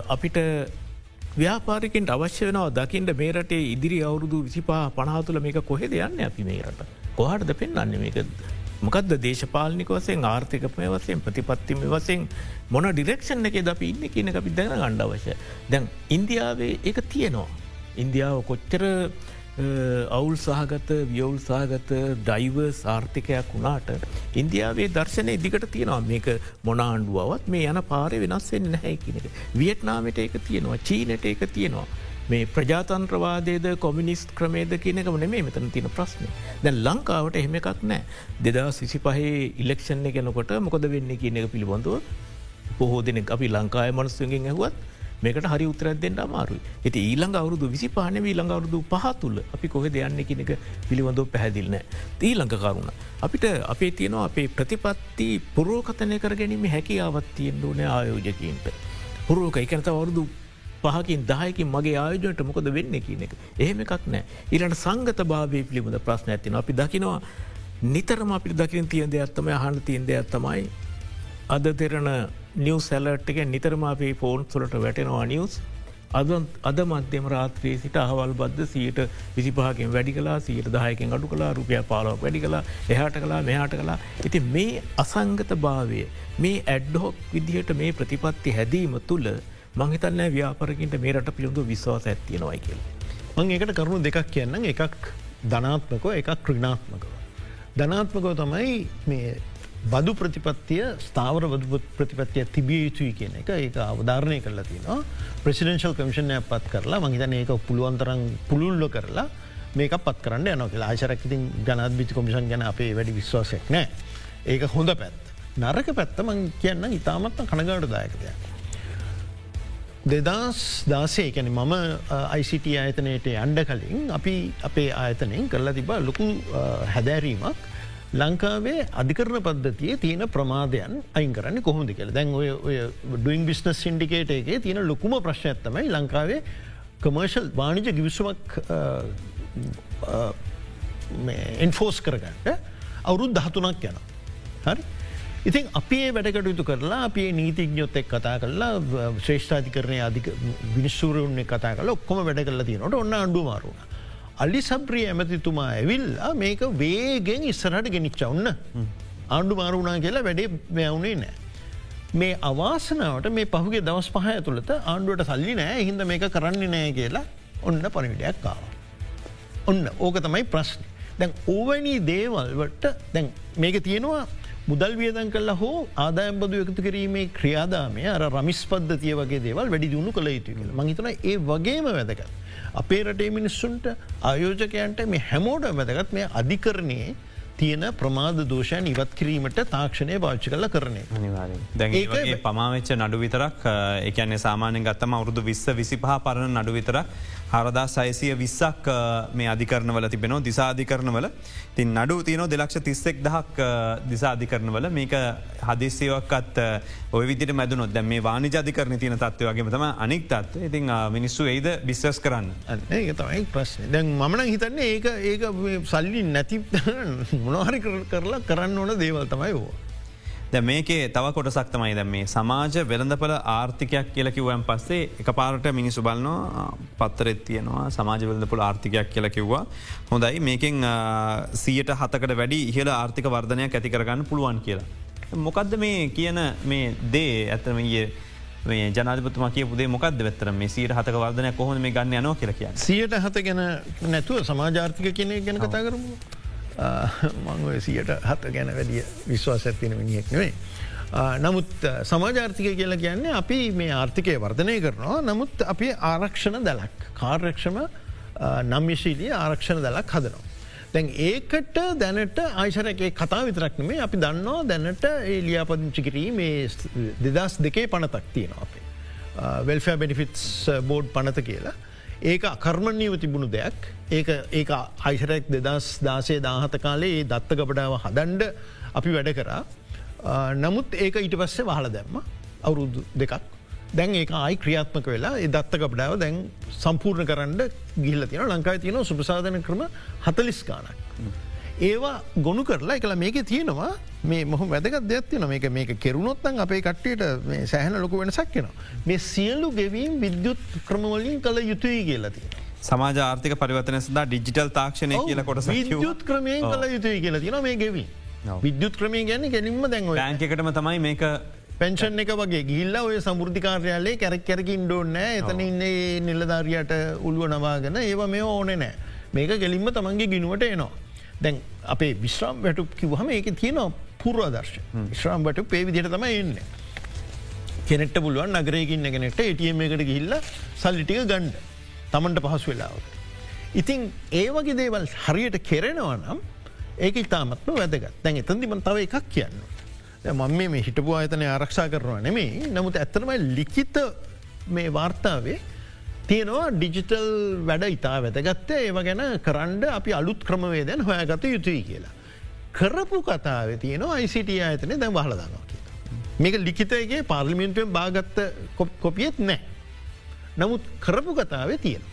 අපිට ව්‍යාපාරිකින්ට අවශ්‍ය වෙනවා දකිින්ට මේ රටේ ඉදිරි අවුරුදු විසිපා පනාතුල මේක කොහෙද යන්න අපි මේ රට? කොහටද පෙන්න්න මේක? මොකද දේශපාලනික වසයෙන් ආර්ථිකපය වසයෙන් ප්‍රතිපත්තිම වසයෙන් මොන ඩිරෙක්ෂන් එක ද අපි ඉන්න කියන අපි දැන ගණ්ඩ අවශ්‍ය දැන් ඉන්දියාවේ ඒක තියෙනවා. ඉන්දියාව කොච්චර අවුල් සහගත වියවුල් සහගත ඩයිව සාර්ථිකයක් වුණාට ඉන්දියාවේ දර්ශනය දිකට තියෙනවා මේක මොනාණ්ඩුවත් මේ යන පාරය වෙනස්වෙන් නැහැ කියනක. වියට්නාමට ඒක තියෙනවා චීනට ඒක තියෙනවා. මේ ප්‍රජාතන්ත්‍රවාදේද කොමිනිස්ට ක්‍රමේද කියනකම නෙමේ මෙතන තියෙන ප්‍රශ්නය දැන් ලංකාවට එහෙම එකක් නෑ දෙදා සිසි පහේ ඉලෙක්ෂණ ගැනකොට මොකද වෙන්න කියන එක පිළිබඳව පොහෝ දෙනෙක් අපි ලංකාය මනස්තුගෙන් ඇහුවත් මේකට හරි උත්තරත් දෙන්න අමාරුයි. ඇති ඊළඟ අවුරුදු විසි පාන ඊළඟ අවුරුදු පහතුල්ල අපි කොහ දෙයන්න කෙනෙක පිළිබඳව පැහැදිල්නෑ. ඊළඟ කරුණ. අපිට අපේ තියෙනවා අපේ ප්‍රතිපත්ති පුරෝකතනය කර ගැනීම හැකියාවත් තියෙන් ඕන ආයෝජකීන්ට. හුරුවක එකනත අවුරුදු පහකින් දහයකින් මගේ ආයෝජනට මොකද වෙන්න කියන එක එහෙම එකක් නෑ ඉරට සංගත භාවය පිළිබඳ ප්‍රශ්න ඇතින අපි දකිනවා නිතරම අපි දකිින් තියන් දෙයක්ත්තම අහන්න තියන් දෙයක් තමයි අද දෙරන නිියව් සැලට් එක නිතරම අපේ ෆෝන් සොලට වැටෙනවා නිියස් අද අද මධ්‍යම රාත්‍රයේ සිට අහවල් බද්ධ සීට විසිපහකින් වැඩි කලා සීට දායකෙන් අඩු කලා රුපිය පාලක් වැඩි කලා එහට කලා මෙහාට කලා ඉති මේ අසංගත භාවය මේ ඇඩ්ඩොක් විදිහට මේ ප්‍රතිපත්ති හැදීම තුළ මංහිතන්න ව්‍යාපරකින්ට මේ රට පිළිබඳු විශ්වාස ඇත්තියෙනවයි කියල. මං ඒකට කරුණු දෙකක් කියන්න එකක් ධනාත්මකෝ එකක් ක්‍රණාත්මකව. ධනාත්මකෝ තමයි මේ බදු ප්‍රතිපත්තිය ස්ථාවර බදු ප්‍රතිපත්තිය තිබිය යුතුයි කියන එක ඒක අවධාරණය කරලා තිනවා ප්‍රසිඩෙන්ශල් කමිෂණය පත් කරලා මහිතන ඒක පුළුවන්තරන් පුළුල්ල කරලා මේක පත් කරන්න යනක ආශරක්තින් ජනත්බිති කොමිෂන් ගැන අපේ වැඩි විශ්වාසයක් නෑ ඒක හොඳ පැත් නරක පැත්ත මං කියන්න ඉතාමත්ම කනගාට දායකදයක්. දෙදස් දාසේ කැන මම ICT ආයතනයට අන්ඩ කලින් අපි අපේ ආයතනයෙන් කරලා තිබ ලොකු හැදෑරීමක් ලංකාවේ අධිකරන පද්ධතිය තියෙන ප්‍රමාදයන් අයින් කරන්න කොහොඳ කියල. දැන් ඔය ඩුවන් බිස්නස් සින්ඩිකේට එකේ තියෙන ලොකුම ප්‍රශ්නඇත්තමයි ලංකාවේ කමර්ශල් වාණිජ ගිවිස්සුමක් එන්ෆෝස් කරගන්නට අවුරුත් දහතුනක් යන හරි? ඉතින් අපේ වැඩකටයුතු කරලා අපේ නීතිඥොත් එක් කතා කරලා ශ්‍රේෂ්ඨාතිකරණය අධික විනිශ්ෂූරුන්නේ කතා කල ඔක්කොම වැඩ කරලා තියනට ඔන්න අඩු මාරුණ. අලි සබ්‍රිය ඇමතිතුමා ඇවිල්ලා මේක වේගෙන් ඉස්සරට ගෙනනිච්ච ඔන්න ආණ්ඩු මාරුණා කියලා වැඩේ වැැවුණේ නෑ. මේ අවාසනාවට මේ පහුගේ දවස් පහ ඇතුළත ආණ්ඩුවට සල්ලි නෑ හිද මේක කරන්නේ නෑ කියලා ඔන්න පරිවිඩයක් කාව. ඔන්න ඕක තමයි ප්‍රශ්න. දැන් ඕවැනි දේවල්වට දැන් මේක තියෙනවා මුදල් වියදන් කල්ල හෝ ආදායම්බද එකතු කිරීමේ ක්‍රියාදාමය අර රමිස් පද්ධතිය වගේ දේවල් වැඩි දියුණු කළ යුතු කියල මහිතන ඒ වගේම වැදක. අපේ රටේ මිනිස්සුන්ට ආයෝජකයන්ට මේ හැමෝට වැදගත් මේ අධිකරණයේ තියෙන ප්‍රමාද දෝෂයන් ඉවත් කිරීමට තාක්ෂණය භාච්චි කල කරන්නේ. දැ පමාවෙච්ච නඩු විතරක් එකන්නේ සාමානය ගත්තම අවුරුදු විස්ස විසිපහ පරණ නඩු විතරක් හරදා සයිසිය විස්සක් මේ අධිකරනවල තිබෙනවා. දිසාධිකරනවල තින් නඩු තියන දෙලක්ෂ තිස්සෙක් දහක් දිසාධිකරනවල මේක හදිස්සයවක්කත් ඔය විදිට මැදුනොත්. දැ මේ වානි ජධිකරන තියන තත්ව වගේ තම අනික් තත්ව ඉතින් මිනිස්සු ඒද බිස්සස් කරන්න? ඒ තමයි ප්‍රශ්න. දැන් මමන හිතන්නේ ඒක ඒක සල්ලි නැති මොනහරි කරලා කරන්න ඕන දේවල් තමයි ඕ. ද මේකේ තව කොටසක් තමයි දැ මේ සමාජ වෙළඳපල ආර්ථිකයක් කියලකිවයන් පස්සේ එක පාරට මිනිසු බලනවා පත්තරෙත් තියෙනවා සමාජ වෙළඳපුල ආර්ථිකයක් කියල කිව්වා. හොඳයි මේකෙන් සියට හතකට වැඩි ඉහල ආර්ථික වර්ධනයක් ඇති කරගන්න පුළුවන් කියලා. මොකක්ද මේ කියන මේ දේ? ඇතම ඒ ජනපතුම කිය පුදේ මොකක්ද වෙත්තර මේ සීට හතක වර්ධනය කොහොම මේ ගන්න යනෝ කියලක සියට හත ගැන නැතුව සමාජාර්ථික කියන ගැන කතා කරමු. මංගොය සියට හත ගැන වැඩිය විශ්වාස ඇතින මිනිහෙක් නෙවේ. නමුත් සමාජාර්ථික කියලා කියන්නේ අපි මේ ආර්ථිකය වර්ධනය කරනවා නමුත් අපි ආරක්ෂණ දලක් කාර්රක්ෂම නම්යශීලී ආරක්ෂණ දලක් හදනවා. දැන් ඒකට දැනට ආයිශරකේ කතා විතරක්නේ අපි දන්නවා දැනට ඒ ලියාපදිංචි කිරීම දෙදස් දෙකේ පනතක් තියෙනවා අපේ. වෙල්ෆෑ බෙනිෆිටස් බෝඩ් පනත කියලා. ඒක අකර්මණීව තිබුණු දෙයක්. ඒක ඒක අයිශරැක් දෙදස් දාසේ දාහත කාලේ ඒ දත්ත ගපඩාව හදන්ඩ අපි වැඩ කරා. නමුත් ඒක ඊට පස්සේ වහල දැම්ම. අවුරුදු දෙකක්. දැන් ඒක අයි ක්‍රියාත්මක වෙලා ඒ දත්ත කපඩාව දැන් සම්පූර්ණ කරන්න ගිල්ල තියෙන ලංකායි තියෙන සුපසාධන කරම හතලිස් ගානක්. ඒවා ගොුණු කරලා එකලා මේක තියෙනවා මේ මොහ වැදගත් දෙයක්තින මේක මේක කෙරුණොත්තන් අපේ කට්ටයට සෑහන ලොක වෙනසක් කෙනවා. මේ සියල්ලු ගෙවීම් විද්‍යුත් ක්‍රමවලින් කළ යුතුයි කියලති. සමාජ ආර්ථික පරිවතන සදා ඩිජිටල් තාක්ෂණය කියල කොට විද්‍යුත් ක්‍රමයෙන් කළ යුතුයි කියලා තින මේ ගෙවී. විද්‍යුත් ක්‍රමේ ගැන ගැනීම දැන්ව ෑන්කටම තමයි මේක පෙන්ෂන් එක වගේ ගිල්ල ඔය සමුෘධිකාරයාලේ කැරක් කැරකින් ඩෝන්න එතන ඉන්නේ නිලධාරයට උළුව නවාගෙන ඒව මේ ඕනෙ නෑ මේක ගෙලින්ම තමන්ගේ ගිනුවට එනවා. දැන් අපේ විශ්‍රම් වැටු කිවහම ඒක තියෙනවා පුරවාදර්ශ ශ්‍රම් වැට පේ විදිට තම එන්න. කෙනෙට පුළුවන් නගරයකින්න කෙනෙට ඒටම එකට ගිහිල්ල සල්ලිටික ගණ්ඩ තමන්ට පහසු වෙලාවට. ඉතින් ඒ වගේ දේවල් හරියට කෙරෙනවා නම් ඒක ඉතාමත්ම වැදගත් දැන් එතන්දිම තව එකක් කියන්න. මම මේ හිටපු අයතනය ආරක්ෂා කරනවා නෙමේ නමුත් ඇත්තනමයි ලිකිත මේ වාර්තාවේ තියෙනවා ඩිජිටල් වැඩ ඉතා වැදගත්තේ ඒව ගැන කරන්ඩ අපි අලුත් ක්‍රමවේදයන් හොයාගත යුතුයි කියලා. කරපු කතාව තියෙනවා ICT අතන දැන් බහලදන්නවා කියලා. මේක ලිකිතයගේ පාර්ලිමින්තුවෙන් බාගත්ත කොපියත් නෑ. නමුත් කරපු කතාවේ තියෙන.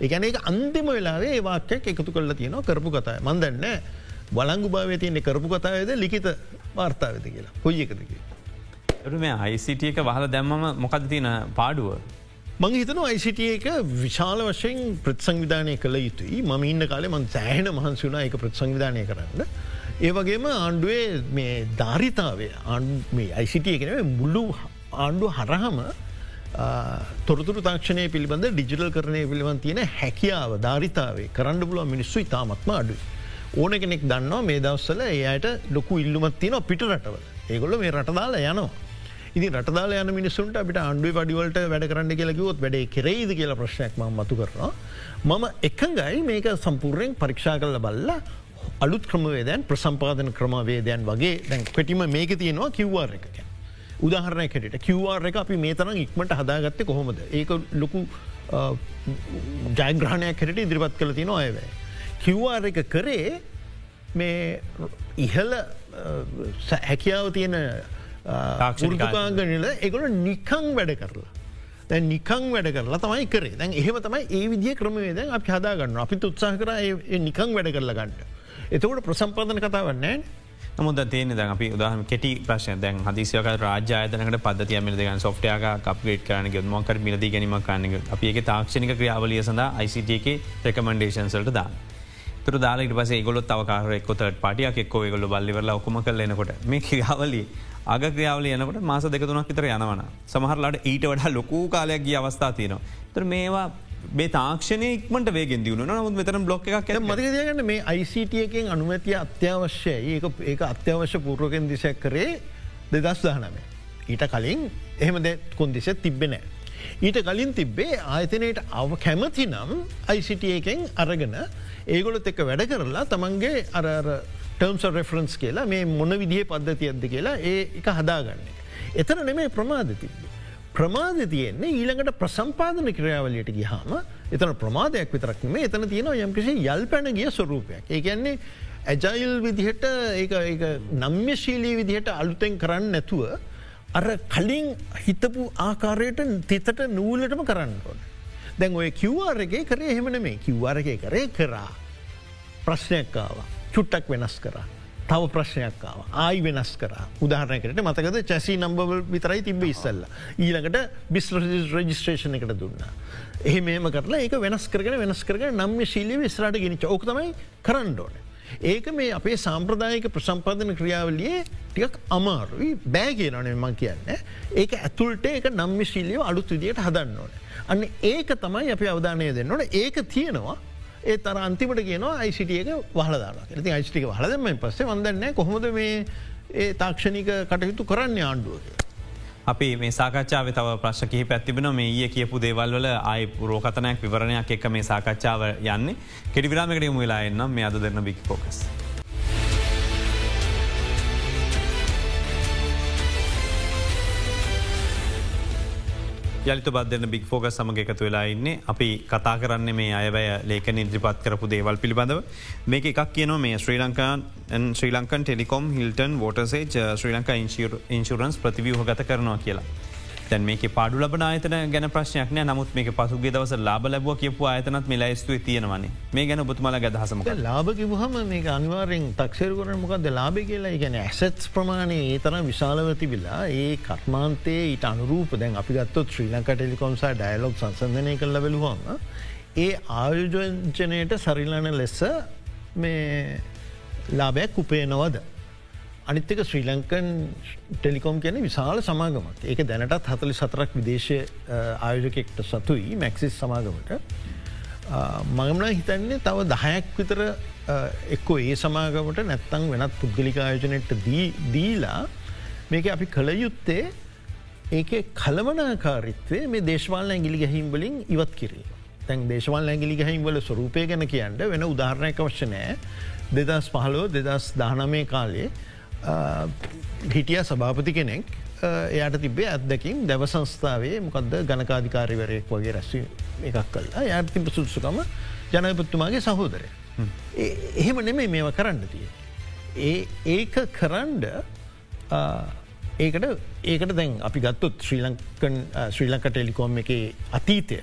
එකන එක අන්තිම වෙලාවේ ඒවාක්‍යයක් එකතු කල්ල තියෙනවා කරපු කතාය මන්දන්න බලංගු භාව තියන්නේ කරපු කතාවද ලිකිත වාර්තාවද කියලා කොයි එකදක. මේ අයිසිටියක වහල දැම්මම මොකද තියෙන පාඩුව. මං හිතන ICT එක විශාල වශයෙන් ප්‍රත්සංවිධානය කළ යුතුයි ම ඉන්න කාලේ මන් සෑහන මහන්සුනා එක ප්‍රත්සංවිධානය කරන්න. ඒවගේම ආණ්ඩුවේ මේ ධාරිතාවේ ICT එකනව මුල්ලු ආණ්ඩු හරහම තොරතුර තාක්ෂණය පිළිබඳ ඩිජිටල් කරණය පිළිවන් තියෙන හැකියාව ධාරිතාවේ කරන්න පුළුව මිනිස්සු ඉතාමත්ම අඩුයි. ඕන කෙනෙක් දන්නවා මේ දවස්සල ඒයට ලොකු ඉල්ලුමත් තියෙන පිට රටවල ඒගොල්ල මේ රටදාලා යනවා. ඉදි රටදාල යන මිනිසුන්ට අපිට අන්ඩුව වඩිවලට වැඩ කරන්න කියලකිවොත් වැඩේ කෙරේද කියලා ප්‍රශ්නයක් ම මතු කරනවා. මම එකගයි මේක සම්පූර්යෙන් පරීක්ෂා කරල බල්ල අලුත් ක්‍රමවේදයන් ප්‍රසම්පාදන ක්‍රමවේදයන් වගේ දැන් කෙටිම මේක තියෙනවා කිව්වාර එකක. උදාහරණය කෙට කිව්වාර එක අපි මේ තරම් ඉක්මට හදාගත්ත කොහොමද ඒක ලොකු ජයග්‍රහණයක් කෙට ඉදිරිපත් කළ තින අයවැ. කිව්වාර එක කරේ මේ ඉහල හැකියාව තියෙන තාක්ෂනිකාගනිල එකොල නිකං වැඩ කරලා. දැ නිකං වැඩ කරලා තමයි කරේ දැන් එහෙම තමයි ඒ විදිිය ක්‍රමේද අප හදාගන්න අපි උත්සාහ කර නිකං වැඩ කරලා ගන්නට. එතකට ප්‍රසම්පාදන කතාවන්නේ මුද තේන ද අපි උදාහම කෙටි ප්‍රශ්න දැන් හදිසියක රාජායතනකට පදතිය මිල දෙගන් සොෆ්ටයක කප්ගේට කරන ගෙදමොකර මිලදී ගැනීම කන්න අපඒක තාක්ෂණික ක්‍රියාවලිය සඳ ICTක රෙකමන්ඩේෂන්සල්ට දා. තුර දාලට පස ගොලොත් අවකාරෙක් ොත පටියක් එක්කෝ ගොල බල්ලිවල ඔකම කලනකොට මේ ක්‍රියාවලී අග ක්‍රියාවල යනකට මාස දෙකතුනක් විතර යනවන සමහරලාට ඊට වඩා ලොකූ කාලයක් ගිය අවස්ථා තියනවා. තර මේවා මේ තාක්ෂණයක්මට වේ දියුණු නමුත් මෙතන බ්ලොක් එකක් මතිගන්න මේ ICTයකින් අනුමැතිය අත්‍යවශ්‍යයි ඒ ඒ අත්‍යවශ්‍ය පූර්ුවකෙන් දිසැක් කරේ දෙදස් දහනම. ඊට කලින් එහෙම දෙ කොන්දිසත් තිබෙනෑ. ඊට කලින් තිබ්බේ ආයතනයට අව කැමති නම් ICTයකෙන් අරගෙන ඒගොලොත් එක වැඩ කරලා තමන්ගේ අර ටර්ම්ස් රෙෆරන්ස් කියලා මේ මොන විදිහ පද්ධතියක්ද කියලා ඒ එක හදාගන්න. එතන නෙමේ ප්‍රමාද තිබේ. ප්‍රමාද තියෙන්නේ ඊළඟට ප්‍රසම්පාදන ක්‍රියාවලට ගිහාම එතන ප්‍රමාදයක් විතරක් මේ එතන තියෙනවා යම්කිසි යල් පැන ගිය ස්වරූපයක්. ඒකන්නේ ඇජයිල් විදිහට නම්්‍යශීලී විදිහට අලුතෙන් කරන්න නැතුව අර කලින් හිතපු ආකාරයට තිතට නූලටම කරන්න ඕන. දැන් ඔය කිව්වාර එක කරේ එහෙමන මේ කිව්වාරක කරේ කරා ප්‍රශ්නයක්කාව චුට්ටක් වෙනස් කරා. තව ප්‍රශ්නයක්කාව ආයි වෙනස් කර උදාහරනකට මතකද චැසි නම්බවල් විතරයි තිබ ඉස්සල්ල. ඊළඟට බිස් රජිස්ට්‍රේෂණ එකට දුන්න. එහ මේම කරලා ඒක වෙනස් කරගෙන වෙනස් කරගෙන නම්ම ශීලී විස්රට ගෙනනිච ඕකතමයි කරන්නඩෝන. ඒක මේ අපේ සාම්ප්‍රදායක ප්‍රසම්පාදන ක්‍රියාවලියේ ටිකක් අමාරුයි බෑ කියනනේ මං කියන්න. ඒක ඇතුල්ට ඒක නම්ම ශීලියෝ අලුත් විදියට හදන්න ඕන. අන්න ඒක තමයි අප අවධානය දෙන්නට ඒක තියෙනවා ඒ තර අන්තිමට කියනවා අයිසිටියක වහලදාන ඇති අයිස්ටික හලදම පස්සේ වදන්න කොහොමද මේ ඒ තාක්ෂණික කටයුතු කරන්න ආණ්ඩුව. අපි මේ සාකච්ඡාව තව ප්‍රශ් කිහි පැත්තිබෙන මේ ඒ කියපු දේවල්වල අයි පුරෝකතනයක් විවරණයක් එක්ක මේ සාකච්ඡාව යන්නේ කෙඩිවිරාමකට යමු වෙලා එන්නම් මේ අද දෙන්න බික් පෝකස්. යලිත බදන්න බික් ෆෝග සමග එකතු වෙලා ඉන්න අපි කතා කරන්න මේ අයවැය ලේක නිද්‍රිපත් කරපු දේවල් පිළිබඳව මේක එකක් කියන මේ ශ්‍රී ලංකාන් ශ්‍රී ලංකන් ටෙලිකොම් හිල්ටන් වෝටසේ ශ්‍රී ලංකා ඉන්ශරන්ස් ප්‍රතිවියහ ගත කරනවා කියලා. තැන් මේක පාඩු ලබන ආයතන ගැන ප්‍රශ්නයක්න නමුත් මේක පසුගේ දවස ලාබ ලැබුව කියපු ආයතනත් මේ ලයිස්තුව තියෙනවන්නේ මේ ගැන බුතුමල ගදහසම ලාබකිවහම මේ අනිවාරෙන් තක්ෂරකරන මොකක්ද ලාබ කියලා. ගැන ඇසෙත්ස් ප්‍රමාණය ඒ තරම් විශාලව තිබිලා ඒ කත්මාන්තේ ඊට අනුරූප දැන් අපි ගත්තොත් ශ්‍රී ලංක ටෙලිකොම්සා ඩයිලොක් සංසධනය කළ බැලුවම ඒ ආයෝජෝජනයට සරිලන ලෙස මේ ලාබයක් උපේනවද. අනිත්තක ශ්‍රී ලංකන් ටෙලිකොම් කියන විශාල සමාගමක්. ඒක දැනටත් හතලි සතරක් විදේශ ආයෝජකෙක්ට සතුයි මැක්සිස් සමාගමට. මගමන හිතන්නේ තව දහයක් විතර එක්කෝ ඒ සමාගමට නැත්තං වෙනත් පුද්ගලික ආයෝජනයට දීලා මේක අපි කළ යුත්තේ ඒක කළමනාකාරිත්වය මේ දේශවාල ඇගිලි ගැහිම්වලින් ඉවත් කිරීම. තැන් දේශවල් ඇගිලි ගැහිම්වල ස්වරූපය ගැන කියන්න වෙන උදාහරණයක වශනෑ දෙදස් පහලෝ දෙදස් දානමය කාලේ හිටිය සභාපති කෙනෙක් එයට තිබේ ඇත්දකින් දැව සංස්ථාවේ මොකක්ද ගණකාධිකාරිවරයෙක් වගේ රැස්ව එකක් කල්ලා යට තිබ සුත්සුකම ජනපත්තුමාගේ සහෝදරය. එහෙම නෙමේ මේව කරන්න තිය. ඒ ඒක කරන්ඩ ඒකට ඒකට දැන් අපි ගත්තොත් ශ්‍රී ලංකන් ශ්‍රී ලංක ටෙලිකෝම් එක අතීතය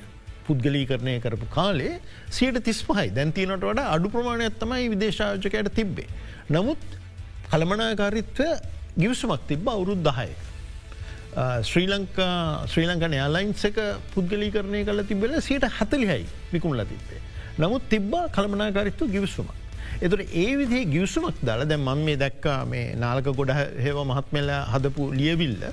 පුද්ගලී කරණය කරපු කාලේ සියට තිස්පහයි දැන්තිනට වඩ අඩු ප්‍රමාණයක් තමයි විදේශාජකයට තිබ්බේ. නමුත් කළමනාකාරිත්ව ගිවසුමක් තිබ්බ අවුරුද් දහය. ශ්‍රී ලංකා ශ්‍රී ලංකන යාලයින්ස් එක පුද්ගලී කරණය කල තිබෙල සියට හතලිහයි විකුණල තිබේ. නමුත් තිබ්බා කළමනාකාරිත්ව ගිවසුමක්. එතුට ඒ විදිේ ගියසුමක් දාල දැ මන් මේ දැක්කා මේ නාලක ගොඩ හෙව මහත්මල හදපු ලියවිල්ල.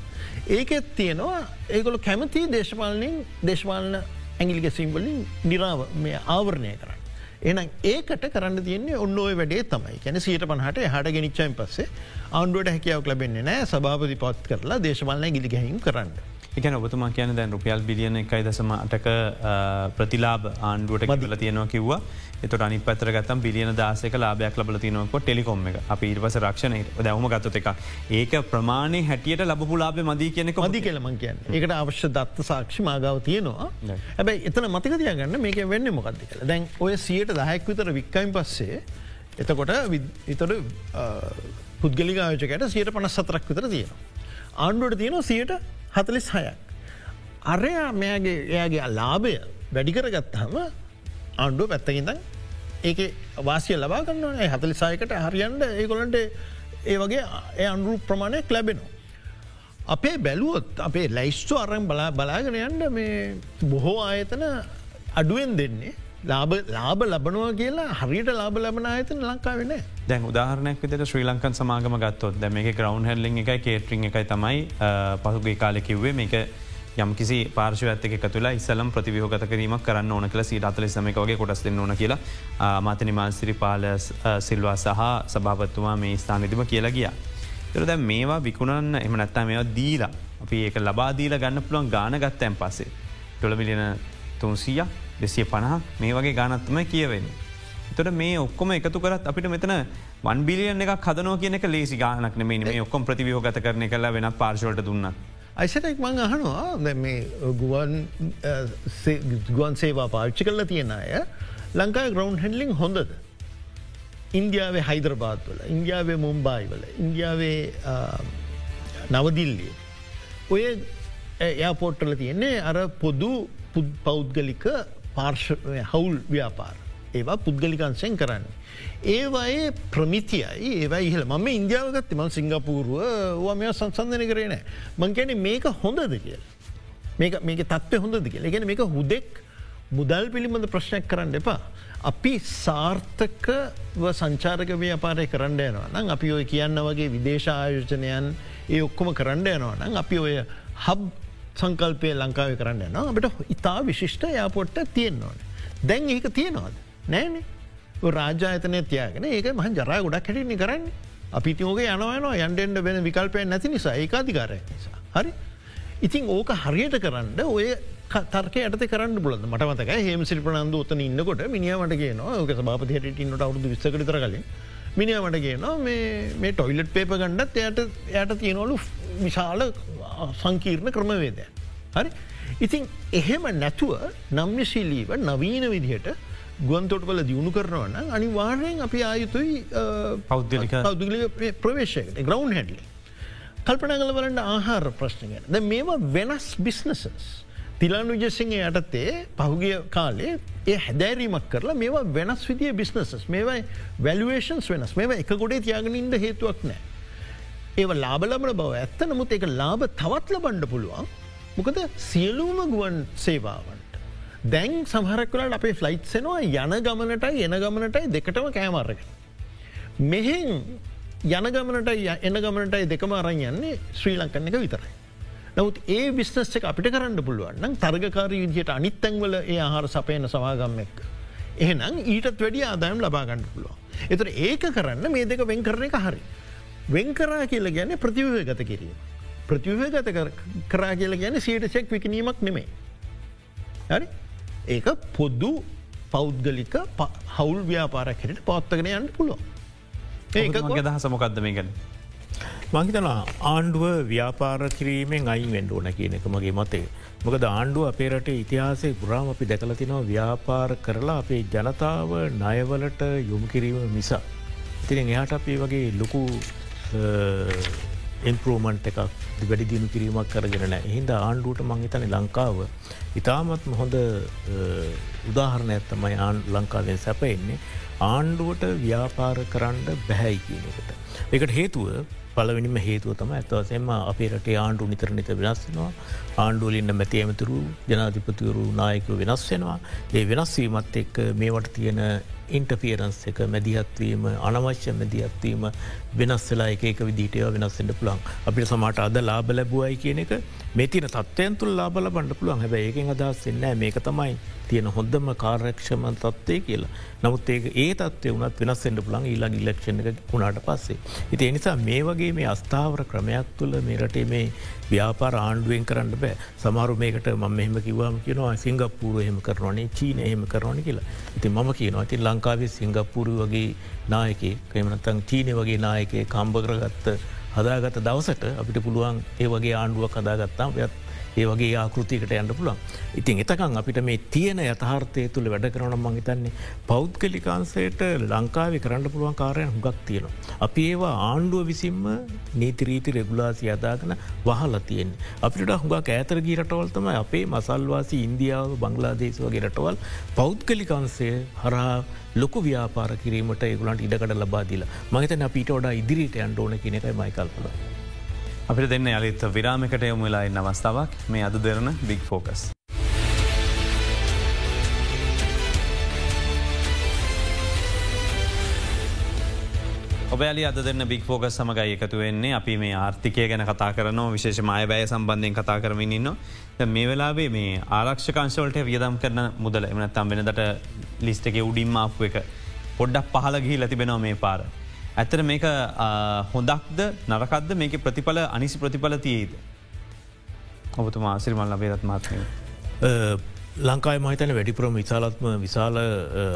ඒකෙත් තියෙනවා ඒගොල කැමති දේශපාලනින් දේශපාලන ඇගිලික සිම්වලින් නිරාව මේ ආවරණය කරන්න. එනම් ඒකට කරන්න තියන්නේ ඔන්න ඔය වැඩේ තමයි කැන සීට පහට හට ගෙනනිච්චයින් පස්සේ ආණ්ඩුවට හැකියාවක් ලබෙන්නේ නෑ සභාපති පත් කරලා දේශපාලන ගිලි ගැහිම් කරන්න. එකන ඔබතුමා කියන දැන් රුපියල් බිලියන එකයි දසම අටක ප්‍රතිලාබ ආණ්ඩුවට මදිල තියෙනවා කිව්වා. එතට අනි පතර ගත්තම් බිලියන දාසක ලාබයක් ලබල තිනවක ටෙලිකොම් එක. අප ඉර්වස රක්ෂණය දැවම ගත්තත එක ඒක ප්‍රමාණය හැටියට ලබපු ලාබ මදී කියනෙක මදි කෙලමන් කියන්න. ඒකට අවශ්‍ය දත්ත සාක්ෂි මාගාව තියෙනවා. හැබැයි එතන මතිකතිය ගන්න මේක වෙන්න මොකක්ද කියල. දැන් ඔය සියට දහැක් විතර වික්කයින් පස්සේ එතකොට ඉතට පුද්ගලිකායෝචකට සියට පනස් සතරක් විතර තියෙනවා. ආණ්ඩුවට තියෙනවා සියට හතලිස් හයක්. අරයා මෙයාගේ එයාගේ ලාභය වැඩිකර ගත්තහම ආණ්ඩුව පැත්තකින්ද ඒක වාසිය ලබා කන්නවන හතලිසායකට හරියන්ට ඒකොලන්ට ඒ වගේ ඒ අන්රු ප්‍රමාණයක් ලැබෙනවා. අපේ බැලුවොත් අපේ ලැයිස්තු අරම් බලා බලාගෙන යන්ට මේ බොහෝ ආයතන අඩුවෙන් දෙන්නේ ලාබ ලාබ ලබනවා කියලා හරියට ලාබ ලබන අයතන ලංකාවෙන දැන් උදාහරනයක් විට ශ්‍රී ලංකන් සමාගම ගත්තොත් දැ මේ ග්‍රවන්් හැල්ලිං එකයි කේටරිං එකයි තමයි පහුගේ කාලෙකිව්වේ මේක යම්කිසි පාර්ශවඇත්තක තුළ ඉස්සලම් ප්‍රතිවිහෝගත කිරීමක් කරන්න ඕන කළ සීට අතල සමකවගේ කොටස් දෙන්න ඕන කියලා මාතනි මාන්සිරි පාල සිල්වා සහ සභාපත්තුමා මේ ස්ථානතිම කියලා ගිය. තුරද මේවා විකුණන්න එම නැත්තා මේවා දීලා අපි ඒක ලබාදීල ගන්න පුළුවන් ගාන ගත්තයන් පස්සේ. ටොළමිලියන තුන්සීය දෙසිය පණහ මේ වගේ ගානත්තම කියවෙන්නේ. තොට මේ ඔක්කොම එකතු කරත් අපිට මෙතන වන් බිලියන එක කදනෝ කියනක ලේසි ගානක් නෙමේ මේ ඔක්කොම් ප්‍රතිවියෝගත කරන කලා වෙන පාර්ශවලට දුන්නත්. අයිසටක් මං අහනවා මේ ගුවන් ගුවන් සේවා පාච්චි කරල තියෙන අය ලංකායි ග්‍රවන්් හන්ලිින් හොඳද. ඉන්දියාවේ හයිදරබාත් වල ඉන්දියාවේ මුම්බායි වල ඉන්දියාවේ නවදිල්ලිය. ඔය එයාපෝට්ටල තියෙන්නේ අර පොදු පෞද්ගලික පාර්ශ හවුල් ව්‍යාපාර. ඒවා පුද්ගලිකන්සයෙන් කරන්න. ඒවායේ ප්‍රමිතියයි ඒවා ඉහල ම ඉන්දියාවගත් ම සිංගපූරුව ම සංසන්ධන කරන මං කැන මේක හොඳද කියල. මේක තත්ව හොඳද කියල ගෙන මේක හුදෙක් මුදල් පිළිබඳ ප්‍රශ්නයක් කරන්න එපා. අපි සාර්ථක සංචාරක ව්‍යාපාරය කරන්න යනවා නම් අපි ඔය කියන්න වගේ විදේශායෝජනයන් ඒ ඔක්කොම කරන්න යනවා නම් අපි ඔය හබ් සංකල්පය ලංකාව කරන්න යනවා අපට ඉතා විශිෂ්ට යාපොට්ට තියෙන්න්නවන. දැන් ඒක තියෙනවාද. නෑනේ රාජාතනය තියගෙන ඒක මහ ජරා ගොඩක් හැටිනි කරන්න අපිතිෝක යනවන යන්ඩෙන්ඩ වෙන විකල්පය නැති නිසා ඒකාධිකාරය නිසා. හරි. ඉතින් ඕක හරියට කරන්න ඔය තර්ක යට කරන්න බලද මට මතක හෙම සිල්පනන්ද ඔත්තන ඉන්නකොට මිනිියමට කියනවා ඕක සභාපතියට ඉන්නට අවුදු විස්සකටතර කලින් මිනිියමට කියනවා මේ ටොයිලට් පේප ගණ්ඩත් එයට යට තියෙනවලු විශාල සංකීර්ණ ක්‍රමවේදය. හරි. ඉතින් එහෙම නැතුව නම්්‍යශීලීව නවීන විදිහට ගුවන්තොටවල දියුණු කරනවන අනිවාර්යෙන් අපි ආයුතුයි පෞද්ගලික පෞද්ගලි ප්‍රවේශයකට ග්‍රවන්් හැඩලි. කල්පනගල වලට ආහාර ප්‍රශ්නගෙන ද මේවා වෙනස් බිස්නසස්. තිලාන් විජසිංහ යටතේ පහුගිය කාලේ ඒ හැදෑරීමක් කරලා මේවා වෙනස් විදිිය බිස්නසස් මේවයි වැලුවේෂන්ස් වෙනස් මේ එක ගොඩේ තියාගෙනින්ද හේතුවක් නෑ. ඒව ලාබලබන බව ඇත්ත නමුත් එක ලාබ තවත්ල බණ්ඩ පුළුවන් මොකද සියලූම ගුවන් සේවාවන්. දැන් සහරක්වලට අපේ ෆ්ලයිට්සෙනවා යන ගමනටයි එන ගමනටයි දෙකටම කෑමර්රක. මෙහෙන් යන ගමනට එන ගමනටයි දෙකම අරන් යන්නේ ශ්‍රී ලංකන්න එක විතරයි. නවත් ඒ විශ්නස් එක අපිට කරන්න පුළුවන්නම් තර්ගකාර විදිහයට අනිත්තැන්වල ඒ ආහාර සපයන සමාගම්ම එක්. එහෙනම් ඊටත් වැඩි ආදායම් ලබාගන්න පුළුව. එතර ඒක කරන්න මේ දෙක වෙන් කරන එක හරි. වෙන් කරා කියල ගැන ප්‍රතිවය ගත කිරීම. ප්‍රතිවය ගත කරා කියල ගැන සීටසෙක් විකිනීමක් නෙමේ. හරි ඒක පොද්දු පෞද්ගලික හවුල් ව්‍යාපාරක් හැට පවත්තගෙන යන්න පුළුව. ඒක දහස මොකක්ද මේ ගැන. මංහිතන ආණ්ඩුව ව්‍යාපාර කිරීමෙන් අයින් වෙන්ඩ ඕන කියන එක මගේ මතේ. මොකද ආණ්ඩුව අපේ රට ඉතිහාසේ පුරාම අපි දැකලතිනවා ව්‍යාපාර කරලා අපේ ජනතාව ණයවලට යොමු කිරීම මිසා. ඉතිරින් එහට අපේ වගේ ලොකු ඉන්පරෝමන්ට් එකක් වැඩි දිනු කිරීමක් කරගෙන නෑ හින්ද ආණ්ඩුවට මංහිතන ලංකාව ඉතාමත්ම හොඳ උදාහරණ ඇත්තමයි ආන් ලංකාවෙන් සැපෙන්නේ ආණ්ඩුවට ව්‍යාපාර කරන්න බැහැයි කියනකට. එකට. හේතුව පලවෙනිම හේතුව තම ඇත්වසෙම අපේ රටේ ආණ්ඩු නිතර නිත වෙනස්සෙනවා ආණ්ඩුවලින්න මැති ඇමතුරු ජනාධිපතිවරු නායකව වෙනස් වෙනවා. ඒ වෙනස්වීමත් එක් මේවට තියෙන ඉන්ටෆියරන්ස් එක මැදිහත්වීම අනවශ්‍ය මැදිහත්වීම වෙනස් වෙලා එක විදිටය වෙනස්සෙන්ට පුළන් අපිට සමට අද ලාබ ලැබුවයි කියන එක මේ තින තත්වයන් තුළ ලාබල බණ්ඩ පුළුවන්. හැබ ඒකෙන් අදස් එන්නෑ මේක තමයි තියෙන හොඳම කාර්යක්ෂමන් තත්වය කියලා. නමුත් ඒ ඒ තත්වය වනත් වෙනස්සෙන්ට පුළන් ඊලා ඉල්ලක්ෂණ එක වුණට පස්සේ. ඉති එනිසා මේ වගේ මේ අස්ථාවර ක්‍රමයක් තුළ මේ රටේ මේ ව්‍යාපාර ආණ්ඩුවෙන් කරන්න බෑ. සමාරු මේකට ම මෙහම කිවවාම කියනවා සිංගප්පූර එහෙම කරනවනේ චීන එහෙම කරනවන කියලා. ඉති ම කියනවා ඇති ලංකාවේ සිංගප්පුරු වගේ නායක කමනතන් චීනය වගේ නායකේ කම්භ කරගත්ත හදාගත දවසට අපිට පුළුවන් ඒ වගේ ආණ්ඩුවක් හදාගත්තාම යත් ඒ වගේ ආකෘතිකට යන්න පුළන්. ඉතින් එතකං අපිට මේ තියෙන යථාර්ථය තුළ වැඩ කරන මංහිතන්නේ පෞද්ගලිකාන්සයට ලංකාවේ කරන්න පුළුවන් කාරයන් හුගක් තියෙනවා. අපි ඒවා ආණ්ඩුව විසින්ම නීතිරීති රෙගුලාසි අදාගන වහල තියෙන්නේ. අපිට හුඟක් ඇතරගී රටවල්තම අපේ මසල්වාසි ඉන්දියාව බංගලාදේශ වගේ රටවල් පෞද්ගලිකන්සය හරහා ලොකු ව්‍යාපාර කිරීමට ඒගුලන්ට ඉඩකට ලබාදිලා මහිතන අපිට වඩා ඉදිරිට අන්ඩෝන කෙනෙකයි මයිකල්පල. අපිට දෙන්න යළිත් විරාමිකට යොමු වෙලායි නවස්ථාවක් මේ අද දෙරන බික් ෆෝකස්. ඔබෑලි අද දෙන්න බික් ෆෝගස් සමගයි එකතු වෙන්නේ අපි මේ ආර්ථිකය ගැන කතා කරන විශේෂ මය බය සම්බන්ධයෙන් කතා කරමින් ඉන්න මේ වෙලාවේ මේ ආරක්ෂකංශවලට වියදම් කරන මුදල එමනත්තම් වෙනදට ලිස්ට එක උඩින්ම අප එක පොඩ්ඩක් පහල ගිහි ලතිබෙනවා මේ පාර. ඇතර මේක හොඳක්ද නරකක්ද මේක ප්‍රතිඵල අනිසි ප්‍රතිඵල තියේද. ඔබතුමා ආසිරිමල් ලබේරත් මාත්මය. ලංකායි මහිතන වැඩිපුරම විශාලත්ම විශාල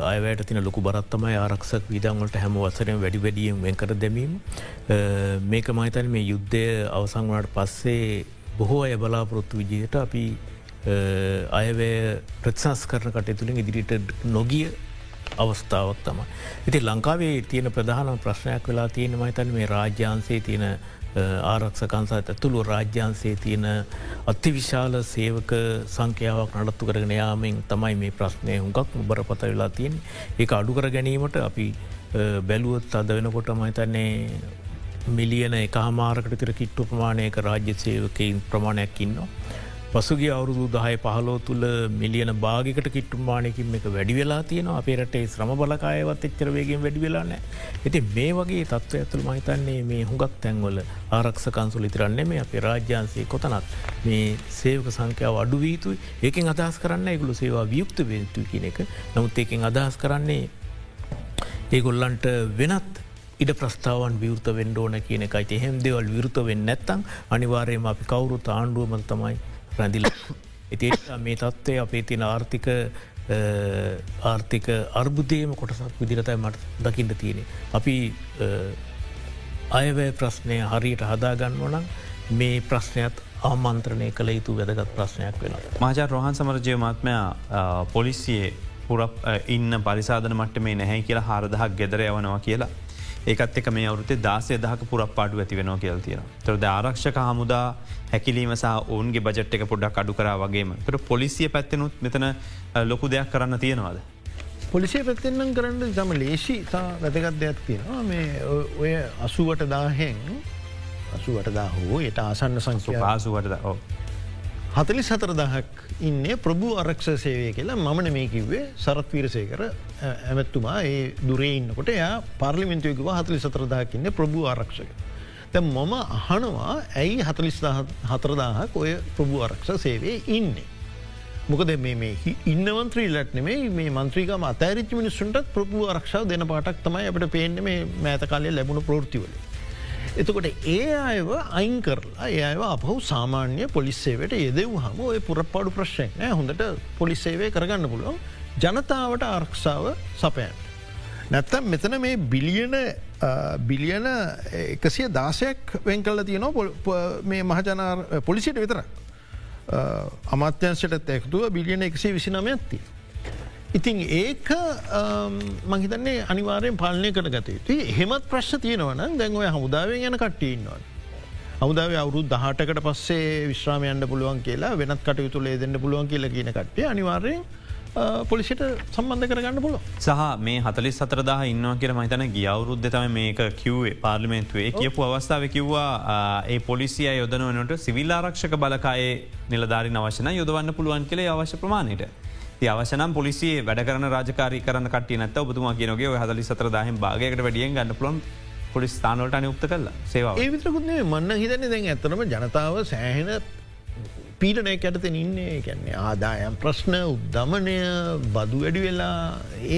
අයවැයට තින ලොකු බරත්තමයි ආරක්ෂක් විදන්වලට හැම වසරෙන් වැඩි වැඩියෙන් වෙන්කර දැමීම. මේක මහිතන මේ යුද්ධය අවසං වනට පස්සේ බොහෝ අය බලාපොරොත්තු විජයට අපි අයවැය ප්‍රත්සස් කරන කට තුළින් ඉදිරිට නොගිය අවස්ථාවක් තම. ඉති ලංකාවේ තියෙන ප්‍රධාන ප්‍රශ්නයක් වෙලා තියෙන මහිතන් මේ රාජ්‍යන්සේ තියෙන ආරක්ෂකන්සා ඇතුළු රාජ්‍යන්සේ තියෙන අතිවිශාල සේවක සංඛ්‍යාවක් නඩත්තු කරගෙන යාමෙන් තමයි මේ ප්‍රශ්නය හුඟක් බරපත වෙලා තියෙන් ඒ අඩු කර ගැනීමට අපි බැලුවොත් අද වෙනකොට මහිතන්නේ මිලියන එක හමාරකට තිර කිට්ටු ප්‍රමාණයක රාජ්‍ය සේවකයින් ප්‍රමාණයක් ඉන්නවා. පසුගේ අවුරුදු දහය පහලෝ තුළ මිලියන භාගිකට කිට්ටුම්මානයකින් එක වැඩි වෙලා තියෙන අපේ රටේ ශ්‍රම බලකායවත් එච්චරවේගෙන් වැඩි වෙලානෑ. ඇති මේ වගේ තත්ව ඇතුළ මහිතන්නේ මේ හුඟක් තැන්වල ආරක්ෂකන්සුල ඉතරන්නේ මේ අපේ රාජ්‍යන්සේ කොතනත් මේ සේවක සංඛ්‍යාව අඩුවීතුයි ඒකෙන් අදහස් කරන්න එකගුළු සේවා වියුක්ත වෙතු කියන එක. නමුත් ඒකෙන් අදහස් කරන්නේ ඒගොල්ලන්ට වෙනත් ඉඩ ප්‍රස්ථාවන් විවෘත වෙන්ඩෝන කියන එකයි එහෙම දෙවල් විරුත වෙන්න නැත්තං අනිවාරයම අපි කවුරුත් ආණ්ඩුවම තමයි රැඳිල. ඉති මේ තත්ත්වය අපේ තින ආර්ථික ආර්ථික අර්බුදයම කොටසක් විදිරතයි මට දකිින්ට තියෙනෙ. අපි අයවැය ප්‍රශ්නය හරියට හදාගන්න ඕනම් මේ ප්‍රශ්නයත් ආමන්ත්‍රණය කළ යුතු වැදගත් ප්‍රශ්නයක් වෙන. මාජා රෝහන් සමරජය මාත්මයා පොලිසියේ පුරප ඉන්න පරිසාධන මට මේ නැහැ කියලා හාරදහක් ගෙදර යවනවා කියලා. ඒකත් එක මේ අවුත්තේ දාසය දහක පුරක් පාඩු ඇති වෙනවා කියල් තියෙන. තොරද ආරක්ෂක හමුදා හැකිලීම සහ ඔවන්ගේ බජට් එක පොඩ්ඩක් අඩු කර වගේම තර පොලිසිය පැත්තෙනුත් මෙතන ලොකු දෙයක් කරන්න තියෙනවාද. පොලිසිය පැත්තෙන්නම් කරන්න තම ලේසි තා වැදගත් දෙයක් තියෙනවා මේ ඔය අසුවට දාහෙන් අසුවට දා හෝ එයට ආසන්න සංස්ව පාසුවට ඕ. හතලි සතරදහක් ඉන්න ප්‍රභූ ආරක්ෂ සේවය කියලා මමන මේ කිව්වේ සරත්වීරසයකර ඇමැත්තුමා ඒ දුරේඉන්නකොට එයා පාර්ලිමින්තුයකව හතලි සතරදාහකින්න ප්‍රභූ ආරක්ෂක. තැ මම අහනවා ඇයි හතලිස් හතරදාහක් ඔය ප්‍රභූ ආරක්ෂ සේවේ ඉන්නේ. මොකද මේ ඉන්නවන්ත්‍රී ලට නෙමේ මේ මන්ත්‍රීකම අතෑරිච්ච මිනිස්සුන්ටත් ප්‍රභූ ආරක්ෂාව දෙන පාටක් තමයි අපට පේන්න මේ මෑත කාලය ලැබුණු ප්‍රෘතිවලේ. එතකොට ඒ අයව අයින් කරලා ඒ අයව අපහු සාමාන්‍ය පොලිස්සේවට යෙදෙව් හම ඔය පුරප්පාඩු ප්‍රශ්යෙන් හොඳට පොලිස්සේවය කරගන්න පුළුවන් ජනතාවට ආරක්ෂාව සපයන්. නැත්තම් මෙතන මේ බිලියන බිලියන එකසිය දාසයක් වෙන් කල්ල තියනවා මේ මහජනාර පොලිසිට විතර අමාත්‍යන්සට තැක්තුව බිලියන එකසේ විසිනම ඇත්තිී. ඉතින් ඒක මහිතන්නේ අනිවාරයෙන් පාලනය කර ගත යුතු හෙමත් ප්‍රශ් තියෙනවන දැන්ඔය හමුදාවෙන් යන කට්ටඉන්නවන්. හමුදාව අවුරු දහටකට පස්සේ විශ්‍රාමයන්ට පුළුවන් කියලා වෙනත් කටයුතු ලේ දෙන්න පුළුවන් කියල කියන කට්ටේ අනිවාර්යෙන් පොලිසිට සම්බන්ධ කරගන්න පුල සහ මේ හතලි සතරදා ඉන්නවා කියර මහිතන ගියවුරුද්ධ තම මේක කිව්වේ පාර්ලිමෙන්තුවේ කියපු අවස්ථාව කිව්වා ඒ පොලිසිය යොදනුවනට සිවිල් ආරක්ෂක බලකායේ නිලධාරි අවශන යොදවන්න පුළුවන් කළේ අවශ්‍ය ප්‍රමාණයට. අවශනම් පොලිසිේ වැඩ කරන රාජකාරි කරන කට නත ඔබතුමා කියනගේ හදලි සතරදාහම භාගයකට වැඩියෙන් ගන්න පුළන් පොලිස් ස්ථානවලට අනයුක්ත කල්ලා සේවා ඒ විතරකුත්න්නේ මන්න හිතන්නේ දැන් ඇතනම ජනතාව සෑහෙන පීටනය ඇතතින් ඉන්නේ. කැන්නේ ආදායම් ප්‍රශ්න උද්ධමනය බදු වැඩි වෙලා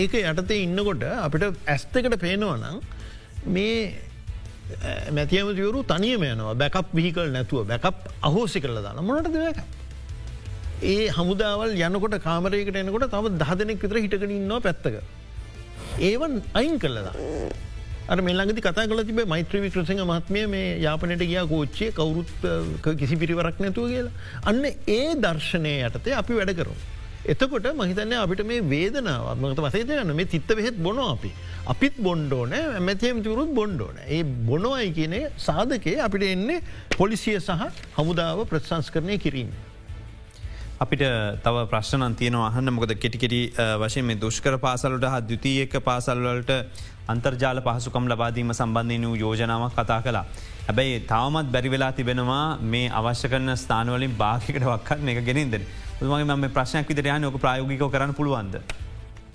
ඒක යටතේ ඉන්නකොට අපිට ඇස්තකට පේනවනම් මේ මැතියමතිවරු තනියම යනවා. බැකප් විහිකල් නැතුව බැකප් අහෝසි කරල දාන මොනට දෙක. ඒ හමුදාවල් යනකොට කාමරයකට එනකොට තම දහදනෙක් විතර හිටගෙන ඉන්නවා පැත්තක. ඒවන් අයින් කල්ලදා. අර මෙල්ලඟදි කතා කල තිබේ මෛත්‍ර වික්‍රසිංහ මත්මය මේ යාපනයට ගියා කෝච්චේ කවුරුත් කිසි පිරිවරක් නැතුව කියලා. අන්න ඒ දර්ශනය යටතේ අපි වැඩ කරු. එතකොට මහිතන්නේ අපිට මේ වේදනාව මත වසේතයන්න මේ තිත්ත වෙහෙත් බොන අපි. අපිත් බොන්්ඩෝන ඇමැතියම තුරුත් බොන්්ඩෝන. ඒ බොනොයි කියනේ සාධකය අපිට එන්නේ පොලිසිය සහ හමුදාව ප්‍රත්සංස් කරණය කිරීම. අපිට තව ප්‍රශ්න තියන අහන්න මොකද කෙටිකෙටි වශයෙන් මේ දුෂ්කර පාසලට හත් දෘතියක පාසල්වලට අන්තර්ජාල පහසුකම් ලබාදීම සම්බන්ධය වූ යෝජනාවක් කතා කලා. හැබැයි තවමත් බැරිවෙලා තිබෙනවා මේ අවශ්‍ය කරන ස්ථානවලින් භාගිකට වක්කත් එක ගෙනින්ද. මගේ ම ප්‍රශ්නයක් විදර යන ඕක ප්‍රයෝගිකෝ කරන්න පුළුවන්ද.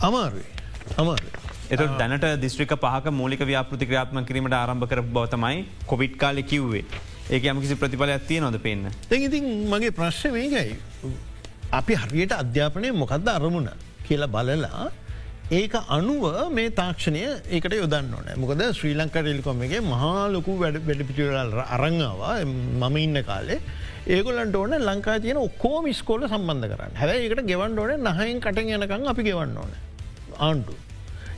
අමාරුවේ අමාර. එත දැනට දිස්ත්‍රික පහක මූලික ව්‍යාපෘති ක්‍රාත්ම කිරීමට ආරම්භ කර බවතමයි කොවිට් කාලෙ කිව්වේ ඒක යමකිසි ප්‍රතිඵල ඇතිය නොද පෙන්න්න. දැඉතින් මගේ ප්‍රශ්න මේකයි. අපි හරියට අධ්‍යාපනය මොකක්ද අරමුණ කියලා බලලා ඒක අනුව මේ තාක්ෂණය ඒකට යොදන්න ඕන. මොකද ශ්‍රී ලංකා ටෙලිකොමගේ මහාලොකු වැඩ වැඩිපිටිවල අරංගවා මම ඉන්න කාලේ. ඒගොලන්ට ඕන ලංකා තියන ඔක්කෝ මිස්කෝල සම්බන්ධ කරන්න. හැබ ඒකට ගෙවන්ඩ ඕන නහයින් කට යනකං අපි ගෙවන්න ඕන. ආණ්ඩු.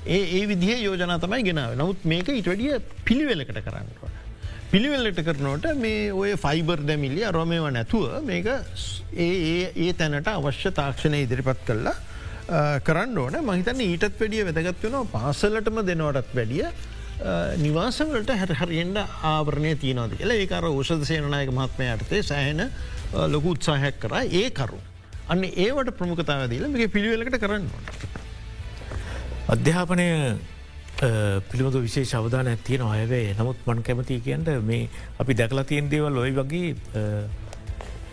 ඒ ඒ විදිහ යෝජනා තමයි ගෙනාව. නමුත් මේක ඉටවැඩිය පිළිවෙලකට කරන්න ඕන. පිළිවෙල්ලට කරනට මේ ඔය ෆයිබර් දැමිල්ලිය රොමේව නැතුව මේක ඒ ඒ තැනට අවශ්‍ය තාක්ෂණය ඉදිරිපත් කරලා කරන්න ඕන. මහිතන්න ඊටත් වැඩිය වැදගත්වන පාසලටම දෙනවටත් වැඩිය. නිවාසවලට හැරහරිෙන්ට ආවරණය තියනවද කියලා. ඒකර ෝෂධ සේනනායක මහත්මය යටතේ සෑහෙන ලොකු උත්සාහයක් කරා. ඒ කරු. අන්න ඒවට ප්‍රමුඛතාව දීල මේ පිළිවෙලකට කරන්න ඕන. අධ්‍යාපනය පිළිබඳ විශේ අවධාන ඇතියෙන අයවේ නමුත් මන් කැමති කියන්ට මේ අපි දැකලා තියෙන් දේවල් ඔයි වගේ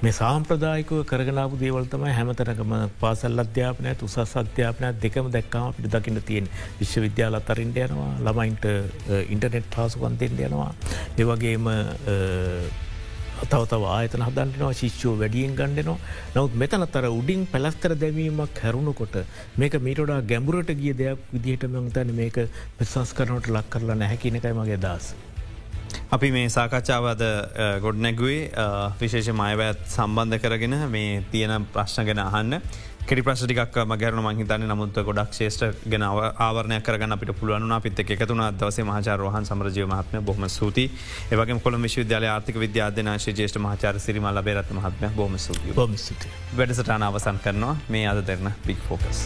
මේ සාම්ප්‍රදායිකව කරගනාපු දේවල්තම හැමතනකම පාසල් අධ්‍යාපනය උසස් අධ්‍යාපනයක් දෙකම දැක්කාම අපිට දකින්න තියෙන් විශ්වවිද්‍යාල අතරින්ට යනවා ළමයින්ට ඉන්ටනෙට් පාසුකන්තෙන්ට යනවා. ඒවගේම තව තව ආයතන හදන්නවා ශිෂ්‍යෝ වැඩියෙන් ගණඩනවා නවත් මෙතනතර උඩින් පැලස්තර දැමීමක් හැරුණුකොට මේක මීටඩා ගැඹුරට ගිය දෙයක් විදිහට මංතන මේක පිසස් කරනට ලක් කරලා නැහැකිනකයි මගේ දස්. අපි මේ සාකච්ඡාවද ගොඩනැගුවේ විශේෂ මයවැත් සම්බන්ධ කරගෙන මේ තියෙන ප්‍රශ්න ගෙන අහන්න කෙරි ප්‍රශ්ටික් මගරන මහිතන නමුත් ගොඩක් ශේෂ්ට ගෙන ආවරණය කරගන්න අපිට පුළුවන් අපිත් එකතුන දවසේ මහචාර රහන් සමරජය මහත්ම බොහම සූති ඒවගේ කොළ විශ්වවිද්‍යාල ආර්ථික විද්‍යාධනාශ ජේෂ්ට මහචාර සිරිම ලබේරත් මහත්ම බොම සුති වැඩසටාන අවසන් කරනවා. මේ අද දෙරන බික් ෆෝකස්.